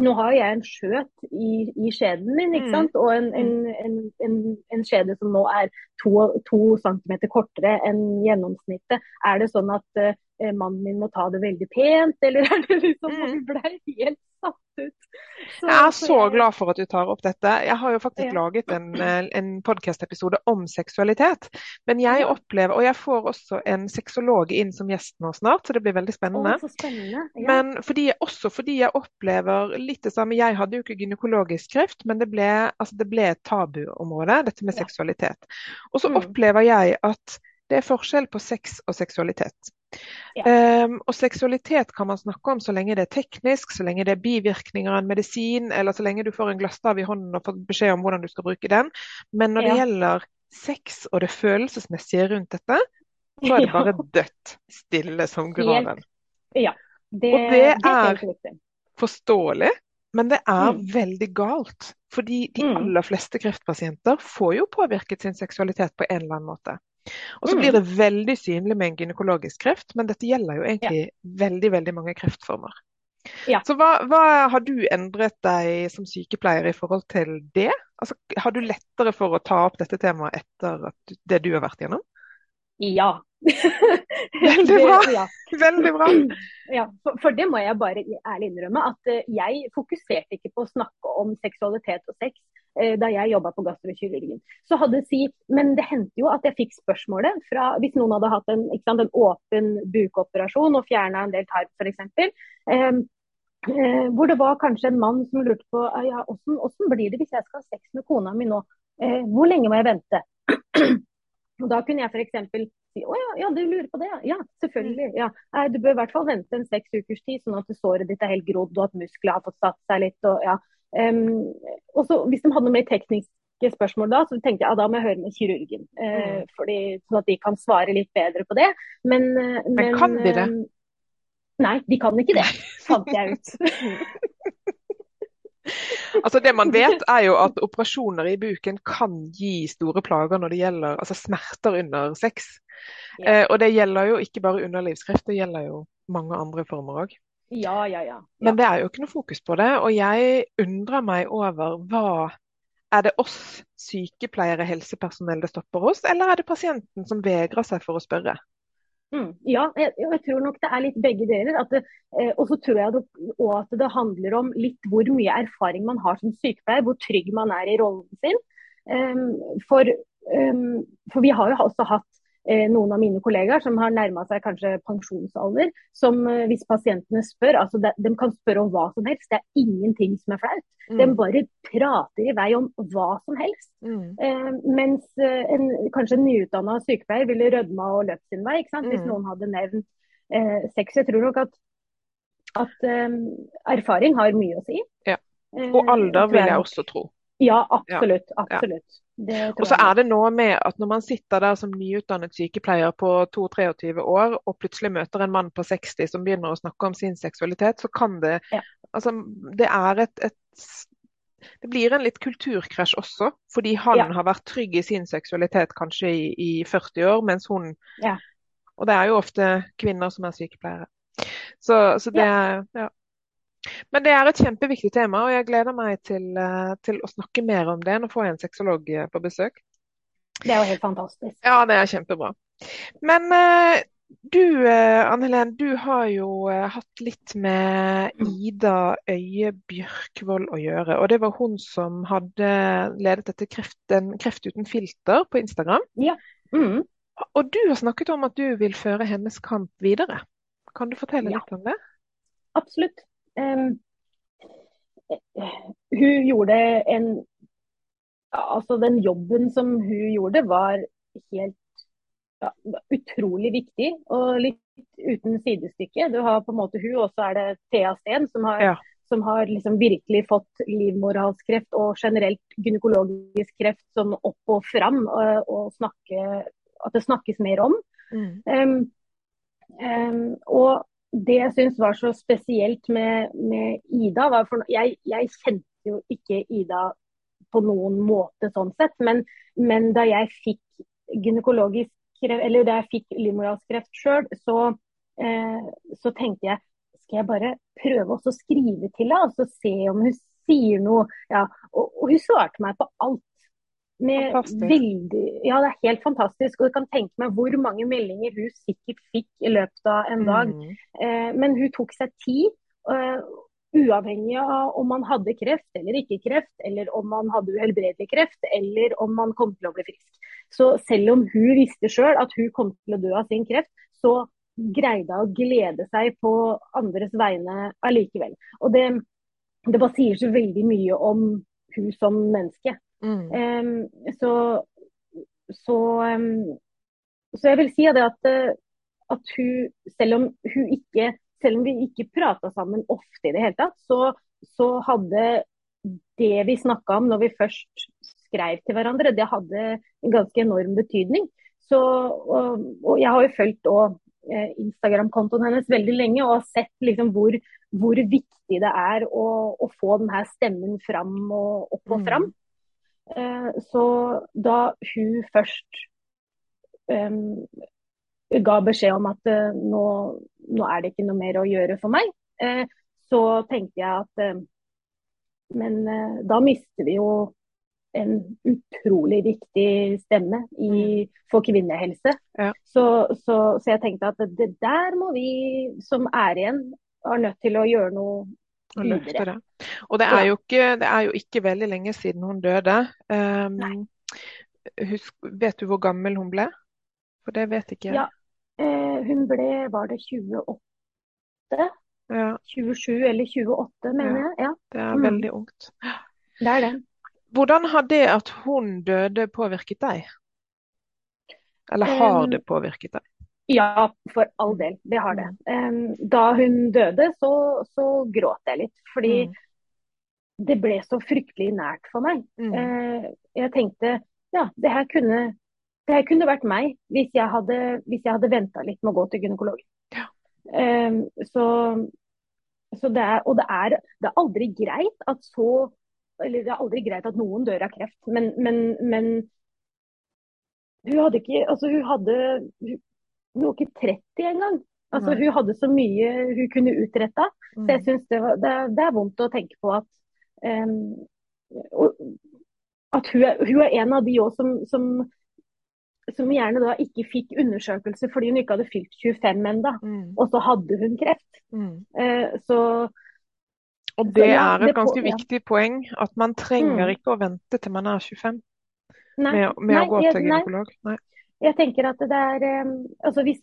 Nå har jeg en skjøt i, i skjeden min, ikke Mm. sant? og en, en, en, en, en skjede som nå er to, to centimeter kortere enn gjennomsnittet. Er det sånn at uh, mannen min må ta det veldig pent, eller er det liksom Mm. Vi blei helt satt ut. Så- Jeg er så glad for at du tar opp dette. Jeg har jo faktisk Ja. laget en, eh, en podcast-episode om seksualitet. Men jeg opplever, og jeg får også en sexolog inn som gjest nå snart, så det blir veldig Å, spennende. så spennende. Ja. Men fordi, også fordi jeg opplever litt det samme. Jeg hadde jo ikke gynekologisk kreft, men det ble, altså det ble et tabuområde, dette med seksualitet. Og så Mm. opplever jeg at det er forskjell på sex og seksualitet. Ja. Um, og seksualitet kan man snakke om så lenge det er teknisk, så lenge det er bivirkninger av en medisin, eller så lenge du får en glasstav i hånden og får beskjed om hvordan du skal bruke den. Men når det Ja. gjelder sex og det følelsesmessige rundt dette, så er det bare dødt stille som graven. Ja. Det, Og det er. Forståelig, men det er Mm. veldig galt. Fordi de Mm. aller fleste kreftpasienter får jo påvirket sin seksualitet på en eller annen måte. Og så Mm. blir det veldig synlig med en gynekologisk kreft, men dette gjelder jo egentlig veldig, veldig mange kreftformer. Ja. Så hva, hva har du endret deg som sykepleier i forhold til det? Altså, har du lettere for å ta opp dette temaet etter du- det du har vært gjennom? Ja. Veldig bra. Det- ja. Veldig bra. Ja, for, for det må jeg bare ærlig innrømme, at eh, jeg fokuserte ikke på å snakke om seksualitet og sex da jeg jobba på gastrokirurgien. Så hadde si, Men det hendte jo at jeg fikk spørsmålet fra hvis noen hadde hatt en, sant, en åpen bukoperasjon og fjerna en del tarm f.eks. Eh, eh, hvor det var kanskje en mann som lurte på «Ah, ja, hvordan, hvordan blir det hvis jeg skal ha sex med kona mi nå. Eh, hvor lenge må jeg vente? Og Da kunne jeg f.eks. si å ja, ja, du lurer på det, ja. Ja, selvfølgelig. Ja. Nei, Du bør i hvert fall vente en seks ukers tid, sånn at såret ditt er helt grodd og at muskler har fått satt seg litt. Og, ja. Em, og så Hvis de hadde noe mer tekniske spørsmål da, så tenkte jeg ja, da må jeg høre med kirurgen. Uh, Mm. fordi, sånn at de kan svare litt bedre på det. Men, eh, Men kan de det? em, Nei, de kan ikke det, fant jeg ut. Altså Det man vet, er jo at operasjoner i buken kan gi store plager når det gjelder altså smerter under sex. Ja. Eh, og det gjelder jo ikke bare underlivskreft, det gjelder jo mange andre former òg. Ja, ja, ja. Men det er jo ikke noe fokus på det. Og jeg undrer meg over hva Er det oss sykepleiere, helsepersonell det stopper oss, eller er det pasienten som vegrer seg for å spørre? Mm, ja, jeg, jeg tror nok det er litt begge deler. Det, eh, og så tror jeg det, at det handler om litt hvor mye erfaring man har som sykepleier, hvor trygg man er i rollen sin. Um, for, um, for vi har jo også hatt noen av mine kollegaer som har nærma seg kanskje pensjonsalder, som eh, hvis pasientene spør, altså de, de kan spørre om hva som helst, det er ingenting som er flaut. De bare prater i vei om hva som helst. Mm. Eh, mens eh, en, kanskje en nyutdanna sykepleier ville rødma og løpt sin vei, sant? hvis Mm. noen hadde nevnt eh, sex. Jeg tror nok at, at eh, erfaring har mye å si. Ja. Eh, Og alder vil jeg også tro. Ja, absolutt. absolutt. Og så er det noe med at når man sitter der som nyutdannet sykepleier på 22-23 år, og plutselig møter en mann på 60 som begynner å snakke om sin seksualitet, så kan det Ja. Altså, det et, et det blir en litt kulturkrasj også, fordi han Ja. har vært trygg i sin seksualitet kanskje i, i 40 år, mens hun Ja. Og det er jo ofte kvinner som er sykepleiere. Så, så det ja. Men det er et kjempeviktig tema, og jeg gleder meg til, eh, til å snakke mer om det. Nå får jeg en sexolog eh, på besøk. Det er jo helt fantastisk. Ja, det er kjempebra. Men eh, Du Anne Helen, du har jo hatt litt med Ida Øye Bjørkvold å gjøre. Og det var hun som hadde ledet dette kreft, kreft uten filter på Instagram. Ja. Mm. Og du har snakket om at du vil føre hennes kamp videre. Kan du fortelle Ja. litt om det? Absolutt. Hun gjorde en Altså, den jobben som hun gjorde, var helt ja, utrolig viktig og litt uten sidestykke. Du har på en måte hun, og så er det Thea Steen, som har, Ja. som har liksom virkelig fått livmorhalskreft og generelt gynekologisk kreft sånn opp og fram, og, og snakke, at det snakkes mer om. Mm. Um, um, og det jeg syns var så spesielt med, med Ida, var for jeg, jeg kjente jo ikke Ida på noen måte sånn sett, men, men da jeg fikk gynekologisk eller da jeg fikk livmorhalskreft sjøl, så, eh, så tenkte jeg skal jeg bare prøve å skrive til henne og se om hun sier noe. Ja, og, og hun svarte meg på alt. Med veldig, ja, det er helt fantastisk. Og du kan tenke meg hvor mange meldinger hun sikkert fikk i løpet av en dag. Mm. Eh, men hun tok seg tid, uh, uavhengig av om man hadde kreft eller ikke kreft, eller om man hadde uhelbredelig kreft, eller om man kom til å bli frisk. Så selv om hun visste sjøl at hun kom til å dø av sin kreft, så greide hun å glede seg på andres vegne allikevel. Og det, det bare sier så veldig mye om hun som menneske. Mm. Um, så, så, um, så jeg vil si det at, at hun, selv om hun ikke selv om vi ikke prata sammen ofte i det hele tatt, så, så hadde det vi snakka om når vi først skrev til hverandre, det hadde en ganske enorm betydning. Så, og, og jeg har jo fulgt eh, Instagram-kontoen hennes veldig lenge og har sett liksom hvor, hvor viktig det er å, å få denne stemmen fram og opp og Mm. fram. Eh, så da hun først um, ga beskjed om at uh, nå, nå er det ikke noe mer å gjøre for meg, uh, så tenkte jeg at uh, Men eh, da mister vi jo en utrolig viktig stemme i, for kvinnehelse. Ja. Så, så, så jeg tenkte at det der må vi som er igjen, er nødt til å gjøre noe Og løfte det. Og det er, jo ikke, det er jo ikke veldig lenge siden hun døde. Um, husk, vet du hvor gammel hun ble? For det vet ikke jeg. Ja. Eh, hun ble, var det 28? Ja, 27 eller 28, mener jeg. Ja, det er Mm. veldig ungt. det er det. Hvordan har det at hun døde påvirket deg? Eller har Um, det påvirket deg? Ja, for all del. Det har det. Em, Da hun døde, så, så gråt jeg litt. Fordi Mm. det ble så fryktelig nært for meg. Mm. Eh, Jeg tenkte ja, det her kunne, det her kunne vært meg hvis jeg hadde, hvis jeg hadde venta litt med å gå til gynekolog. Ja. Så, så det er, og det er, det er aldri greit at så Eller det er aldri greit at noen dør av kreft, men, men, men hun hadde ikke Altså, hun hadde Hun, var ikke 30 engang. Altså, Nei. hun hadde så mye hun kunne utretta. Så jeg syns synes det, det, det er vondt å tenke på at um, og, at hun er, hun er en av de òg som, som, som gjerne da ikke fikk undersøkelse fordi hun ikke hadde fylt 25 ennå. Mm. Og så hadde hun kreft. Mm. Eh, så Og Så det ja, er det et ganske på- ja. viktig poeng, at man trenger Mm. ikke å vente til man er 25 nei, med, med nei, å gå til gynekolog. Nei. Jeg tenker at det er Altså hvis,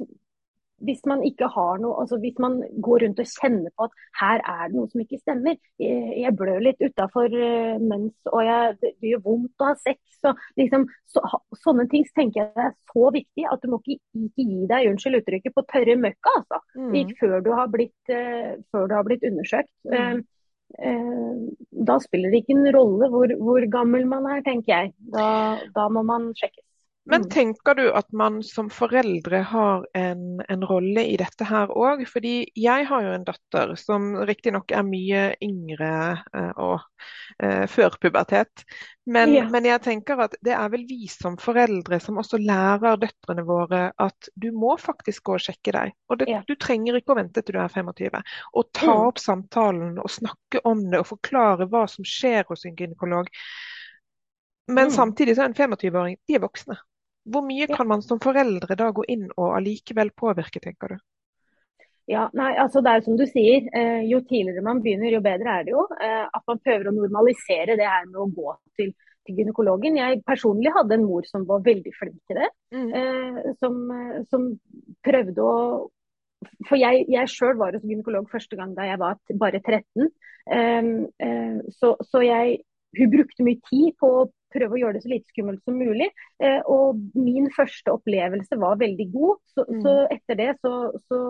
hvis man ikke har noe altså Hvis man går rundt og kjenner på at her er det noe som ikke stemmer. Jeg, blør litt utafor mens, og jeg, det, gjør vondt å ha sex. Og liksom, så, sånne ting tenker jeg er så viktig at du må ikke, ikke gi deg unnskyld uttrykket på tørre møkka. altså. Mm. Ikke før du har blitt, eh, før du har blitt undersøkt. Mm. Eh, eh, da spiller det ikke en rolle hvor, hvor gammel man er, tenker jeg. Da, da må man sjekkes. Men Mm. tenker du at man som foreldre har en, en rolle i dette her òg? Fordi jeg har jo en datter som riktignok er mye yngre eh, og eh, før pubertet. Men, Ja. men jeg tenker at det er vel vi som foreldre som også lærer døtrene våre at du må faktisk gå og sjekke deg. Og det, Ja. du trenger ikke å vente til du er 25. Og ta Mm. opp samtalen og snakke om det og forklare hva som skjer hos en gynekolog. Men Mm. samtidig så er en 25-åring de er voksne. Hvor mye kan man som foreldre da gå inn og allikevel påvirke, tenker du? Ja, nei, altså Det er som du sier, eh, jo tidligere man begynner, jo bedre er det jo. Eh, at man prøver å normalisere det her med å gå til, til gynekologen. Jeg personlig hadde en mor som var veldig flink til det. Mm. Eh, som, som, prøvde å For jeg, jeg sjøl var hos gynekolog første gang da jeg var bare 13. Eh, eh, så, så jeg, hun brukte mye tid på å prøve å gjøre det så lite skummelt som mulig. Eh, og min første opplevelse var veldig god. Så, mm. så etter det så, så,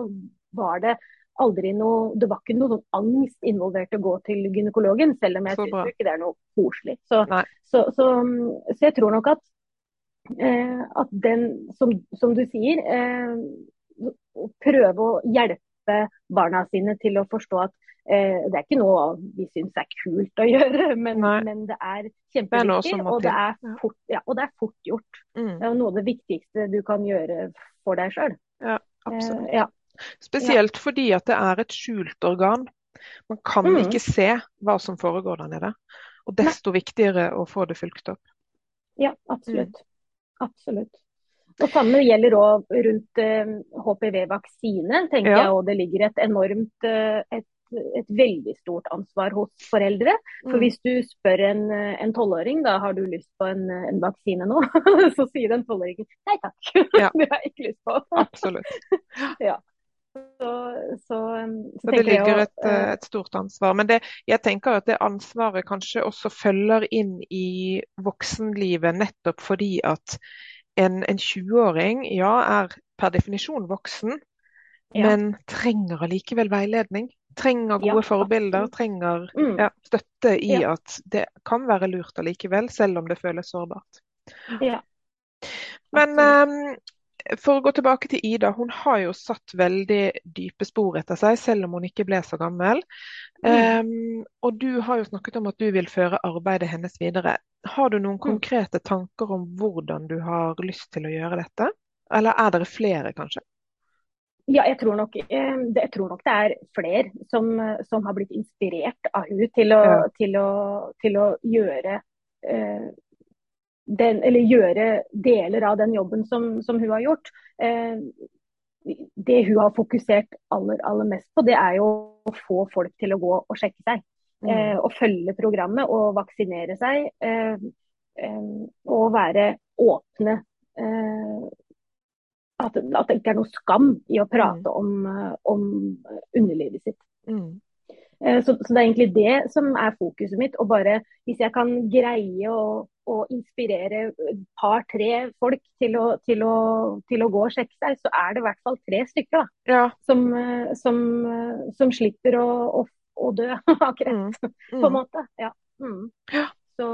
var det aldri noe Det var ikke noe sånn angst involvert å gå til gynekologen, selv om jeg syns ikke det er noe koselig. Så, så, jeg tror nok at, eh, at den, som, som du sier, eh, prøve å hjelpe barna sine til å forstå at eh, det er ikke noe vi syns er kult å gjøre, men, men det er kjempeviktig. Og, er ja, og det er fort gjort. Mm. Det er noe av det viktigste du kan gjøre for deg sjøl. Ja, absolutt. Eh, ja. Spesielt fordi at det er et skjult organ. Man kan mm. ikke se hva som foregår der nede. Og desto Nei. viktigere å få det fulgt opp. Ja, absolutt. Mm. Absolutt. Og Samme gjelder òg rundt uh, eh, HPV-vaksine. tenker ja. jeg, og Det ligger et enormt uh, et, et, veldig stort ansvar hos foreldre. For mm. Hvis du spør en tolvåring da har du lyst på en, en vaksine nå, så sier den tolvåringen nei takk, ja. det har jeg ikke lyst på. Absolutt. ja. Så, så, så det ligger et, et, stort ansvar. Men det, jeg tenker at det ansvaret kanskje også følger inn i voksenlivet, nettopp fordi at en, en 20-åring ja, er per definisjon voksen, ja. men trenger allikevel veiledning. Trenger gode ja, forbilder, trenger mm. ja, støtte i at det kan være lurt allikevel, selv om det føles sårbart. Men um, for å gå tilbake til Ida, hun har jo satt veldig dype spor etter seg, selv om hun ikke ble så gammel. Mm. Um, og du har jo snakket om at du vil føre arbeidet hennes videre. Har du noen mm. konkrete tanker om hvordan du har lyst til å gjøre dette? Eller er dere flere, kanskje? Ja, jeg tror nok, jeg tror nok det er flere som, som, har blitt inspirert av hun til å, ja. til å, til å gjøre uh, den, eller gjøre deler av den jobben som, som hun har gjort. Eh, det hun har fokusert aller, aller, mest på, det er jo å få folk til å gå og sjekke seg. Mm. Eh, og følge programmet og vaksinere seg. Eh, eh og være åpne. Eh, at, at, det ikke er noe skam i å prate mm. om, eh, om underlivet sitt. Mm. Så, så, det er egentlig det som er fokuset mitt. Og bare hvis jeg kan greie å å inspirere et par-tre folk til å, til, å, til å, gå og sjekke seg, så er det i hvert fall tre stykker da, ja. som, som, som, slipper å, å, dø kreft, mm. Mm. på en måte. Ja. Mm. Så,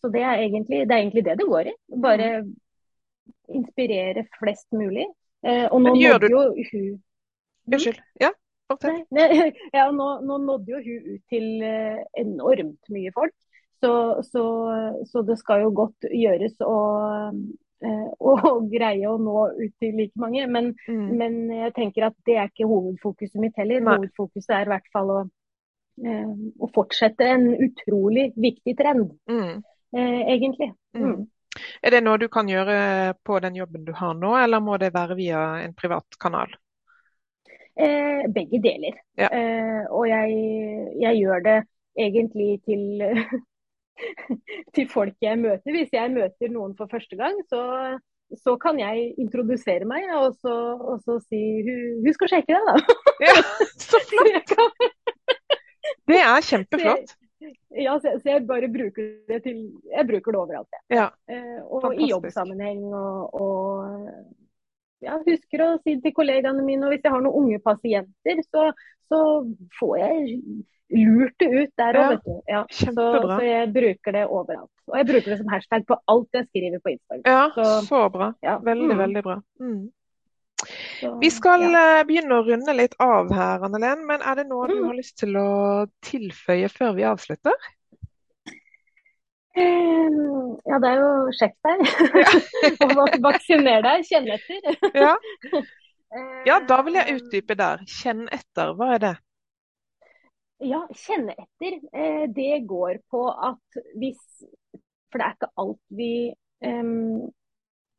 så det, er egentlig, det, er egentlig, det det går i. Bare mm. inspirere flest mulig. Eh, og nå nådde du... jo hun Unnskyld. Ja, Nei, nei, ja, nå, nå, nådde jo hun ut til eh, enormt mye folk. Så, så, så, det skal jo godt gjøres å, eh, å, greie å nå ut til like mange. Men, mm. men, jeg tenker at det er ikke hovedfokuset mitt heller. Nei. Hovedfokuset er i hvert fall å, eh, å fortsette en utrolig viktig trend, mm. egentlig. Mm. mm. Er det noe du kan gjøre på den jobben du har nå, eller må det være via en privat kanal? Eh, begge deler. Ja. Eh, og jeg, jeg, gjør det egentlig til til folk jeg møter. Hvis jeg møter noen for første gang, så, så kan jeg introdusere meg og så, og så si husk å sjekke deg, da. Ja, så flott! Det er kjempeflott. Ja, så jeg bare bruker det til Jeg bruker det overalt. Ja. Eh, og Fantastisk. i jobbsammenheng og, og ja, husker å si til kollegaene mine, og hvis jeg har noen unge pasienter, så, så får jeg lurt det ut der òg, ja, vet du. Ja, så, så, jeg bruker det overalt. Og jeg bruker det som hashtag på alt jeg skriver på Instagram. Ja, så, så bra. Ja. Veldig, mm. veldig bra. Mm. Så, Vi skal ja. Eh, begynne å runde litt av her, Annelen. Men er det noe mm. du har lyst til å tilføye før vi avslutter? Um, ja, det er jo sjekk deg. og vaksiner deg. Kjenn etter. ja. ja, da vil jeg utdype der. Kjenn etter, hva er det? Ja, kjenne etter. Eh, det går på at hvis For det er ikke alt vi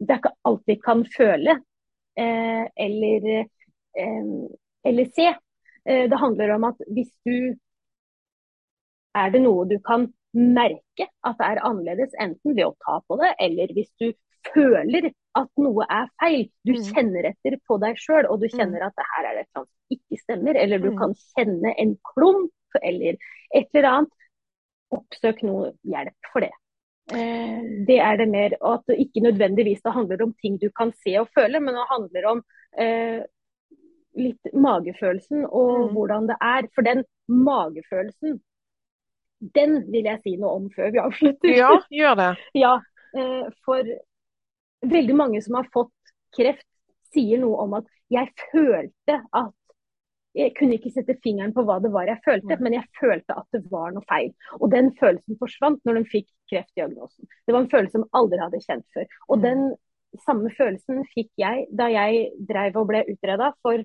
det er ikke alt vi kan føle eh, eller, eh, eller se. Eh, det handler om at hvis du Er det noe du kan merke at det er annerledes, enten ved å ta på det, eller hvis du føler at noe er feil. Du Mm. kjenner etter på deg sjøl, og du kjenner at det her er det som ikke stemmer. Eller du Mm. kan kjenne en klump, eller et eller annet. Oppsøk noe hjelp for det. Eh, det er det mer. Og at det ikke nødvendigvis det handler om ting du kan se og føle, men det handler om eh, litt magefølelsen og Mm. hvordan det er. For den magefølelsen, den vil jeg si noe om før vi avslutter. Ja, gjør det. Ja, eh, for veldig mange som har fått kreft, sier noe om at jeg følte at Jeg kunne ikke sette fingeren på hva det var jeg følte, Mm. men jeg følte at det var noe feil. Og den følelsen forsvant når de fikk kreftdiagnosen. Det var en følelse som aldri hadde kjent før. Og Mm. den samme følelsen fikk jeg da jeg dreiv og ble utreda, for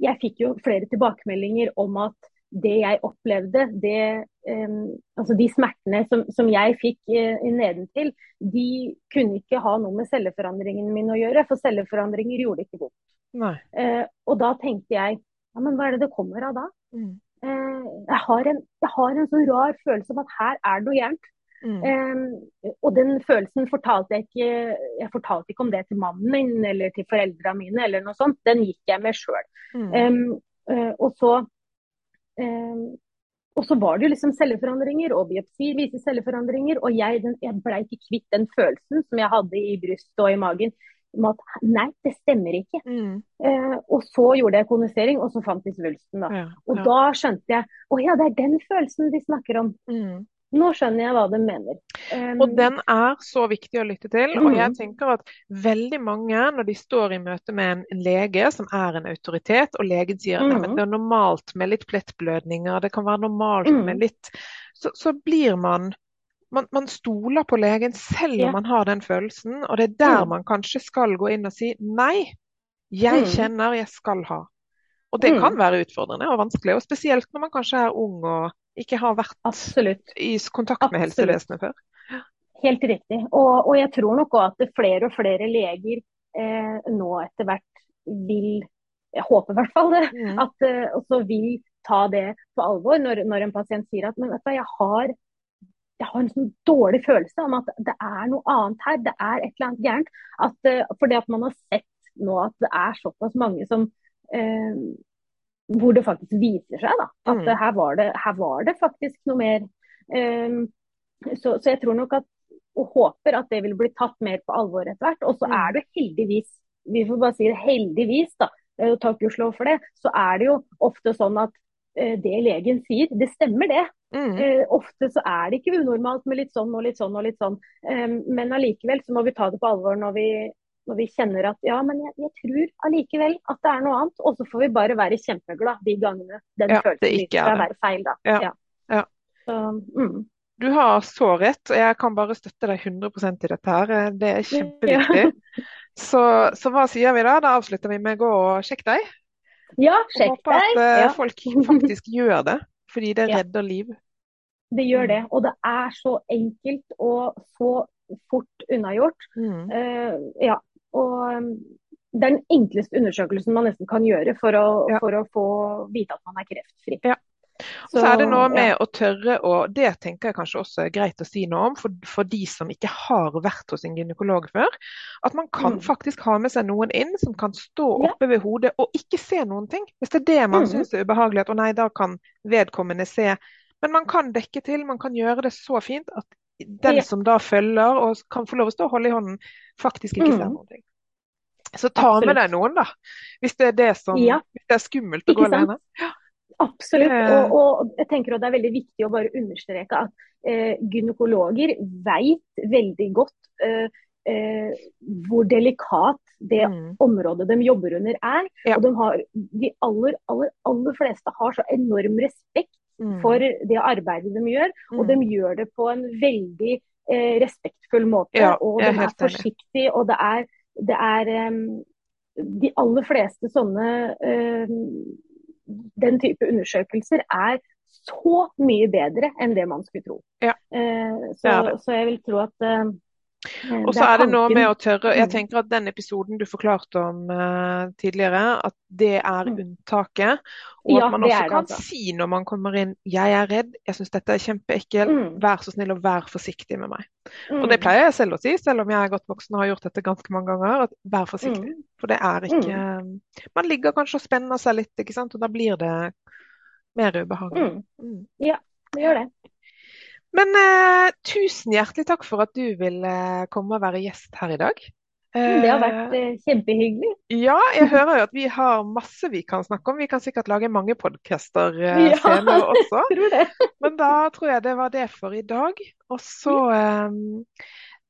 jeg fikk jo flere tilbakemeldinger om at det jeg opplevde, det, um, altså de smertene som, som jeg fikk uh, nedentil, de kunne ikke ha noe med celleforandringen min å gjøre, for celleforandringer gjorde ikke vondt. Eh, og da tenkte jeg, ja, men hva er det det kommer av da? Mm. Uh, jeg, har en, jeg har en sånn rar følelse om at her er det noe gærent. Mm. Og den følelsen fortalte jeg ikke Jeg fortalte ikke om det til mannen min eller til foreldrene mine, eller noe sånt. Den gikk jeg med sjøl. Mm. og så og så var det jo liksom celleforandringer, og biopsier viser celleforandringer. Og jeg, den, jeg ble ikke kvitt den følelsen som jeg hadde i brystet og i magen. Om at nei, det stemmer ikke. Mm. Eh, og så gjorde jeg kondisering, og så fant de svulsten. da. Ja, Og da skjønte jeg å ja, det er den følelsen de snakker om. Mm. Nå skjønner jeg hva de mener. Um, Og den er så viktig å lytte til. Og jeg Mm. tenker at veldig mange, når de står i møte med en lege som er en autoritet, og legen sier at Mm. det er normalt med litt plettblødninger, det kan være normalt Mm. med litt Så, så blir man man, man stoler på legen selv Ja. om man har den følelsen, og det er der Mm. man kanskje skal gå inn og si nei, jeg Mm. kjenner jeg skal ha. Og det Mm. kan være utfordrende og vanskelig, og spesielt når man kanskje er ung og ikke har vært Absolutt. i kontakt med Absolutt. helsevesenet før. Helt riktig. Og, og jeg tror nok òg at flere og flere leger eh, nå etter hvert vil Jeg håper i hvert fall det. Mm. At eh, også vil ta det på alvor når, når en pasient sier at men vet du, jeg har jeg har en sånn dårlig følelse om at det er noe annet her. Det er et eller annet gærent. At, eh, fordi at man har sett nå at det er såpass mange som eh, Hvor det faktisk viser seg da, at Mm. her, var det, her var det faktisk noe mer. Um, så, så jeg tror nok at og håper at det vil bli tatt mer på alvor etter hvert. Og så Mm. er det heldigvis, vi får bare si det heldigvis, da, eh, og takk gudskjelov for det, så er det jo ofte sånn at uh, det legen sier, det stemmer det. Mm. Uh, ofte så er det ikke unormalt med litt sånn og litt sånn og litt sånn. um, men allikevel så må vi ta det på alvor når vi, når vi kjenner at ja, men jeg, jeg tror allikevel at det er noe annet. Og så får vi bare være kjempeglad de gangene den Ja, følelsen ikke viser er seg å være feil, da. Ja, ja. Så, mm. Du har så rett, og jeg kan bare støtte deg 100 i dette her. Det er kjempeviktig. Så, så hva sier vi da? Da avslutter vi med gå og sjekk deg. ja, sjekk håper at deg. eh, Ja. folk faktisk gjør det, fordi det redder liv. Det gjør det. Og det er så enkelt og så fort unnagjort. Mm. Uh, ja. Og um, det er den enkleste undersøkelsen man nesten kan gjøre for å, Ja. for å få vite at man er kreftfri. Ja. Og så er det noe med ja. å tørre, og det tenker jeg kanskje også er greit å si noe om for, for de som ikke har vært hos en gynekolog før. At man kan Mm. faktisk ha med seg noen inn som kan stå Ja. oppe ved hodet og ikke se noen ting. Hvis det er det man Mm. syns er ubehagelig, at å nei, da kan vedkommende se. Men man kan dekke til, man kan gjøre det så fint at den som da følger og kan få lov å stå og holde i hånden, faktisk ikke ser Mm. noen ting. Så ta med deg noen, da. Hvis det er det som Ja. det er skummelt å Ikke gå alene. Absolutt. Eh. Og, og jeg tenker at det er veldig viktig å bare understreke at eh, gynekologer vet veldig godt eh, eh, hvor delikat det Mm. området de jobber under er. Ja. Og de, har, de aller, aller, aller fleste har så enorm respekt. For det arbeidet de gjør. Og Mm. de gjør det på en veldig eh, respektfull måte. Ja, og de er forsiktige, og det er, det er um, De aller fleste sånne um, Den type undersøkelser er så mye bedre enn det man skulle tro. Ja, uh, så, så jeg vil tro at Eh, Og så er det noe med å tørre Jeg Mm. tenker at den episoden du forklarte om uh, tidligere, at det er Mm. unntaket. Og Ja, at man også det, kan altså. si når man kommer inn 'Jeg er redd, jeg syns dette er kjempeekkelt, Mm. vær så snill og vær forsiktig med meg'. Mm. Og det pleier jeg selv å si, selv om jeg er godt voksen og har gjort dette ganske mange ganger. at Vær forsiktig. Mm. For det er ikke Man ligger kanskje og spenner seg litt, ikke sant? og da blir det mer ubehagelig. Mm. Det gjør det. Men eh, tusen hjertelig takk for at du ville komme og være gjest her i dag. Mm, Det har Eh, vært eh, kjempehyggelig. Ja, jeg hører jo at vi har masse vi kan snakke om. Vi kan sikkert lage mange podcaster eh, Ja. senere også. Tror det. Men da tror jeg det var det for i dag. Og så eh,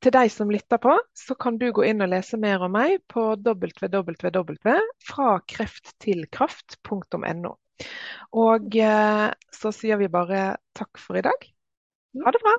til deg som lytter på, så kan du gå inn og lese mer om meg på www.frakrefttilkraft.no. Og eh, så sier vi bare takk for i dag. Ha det bra.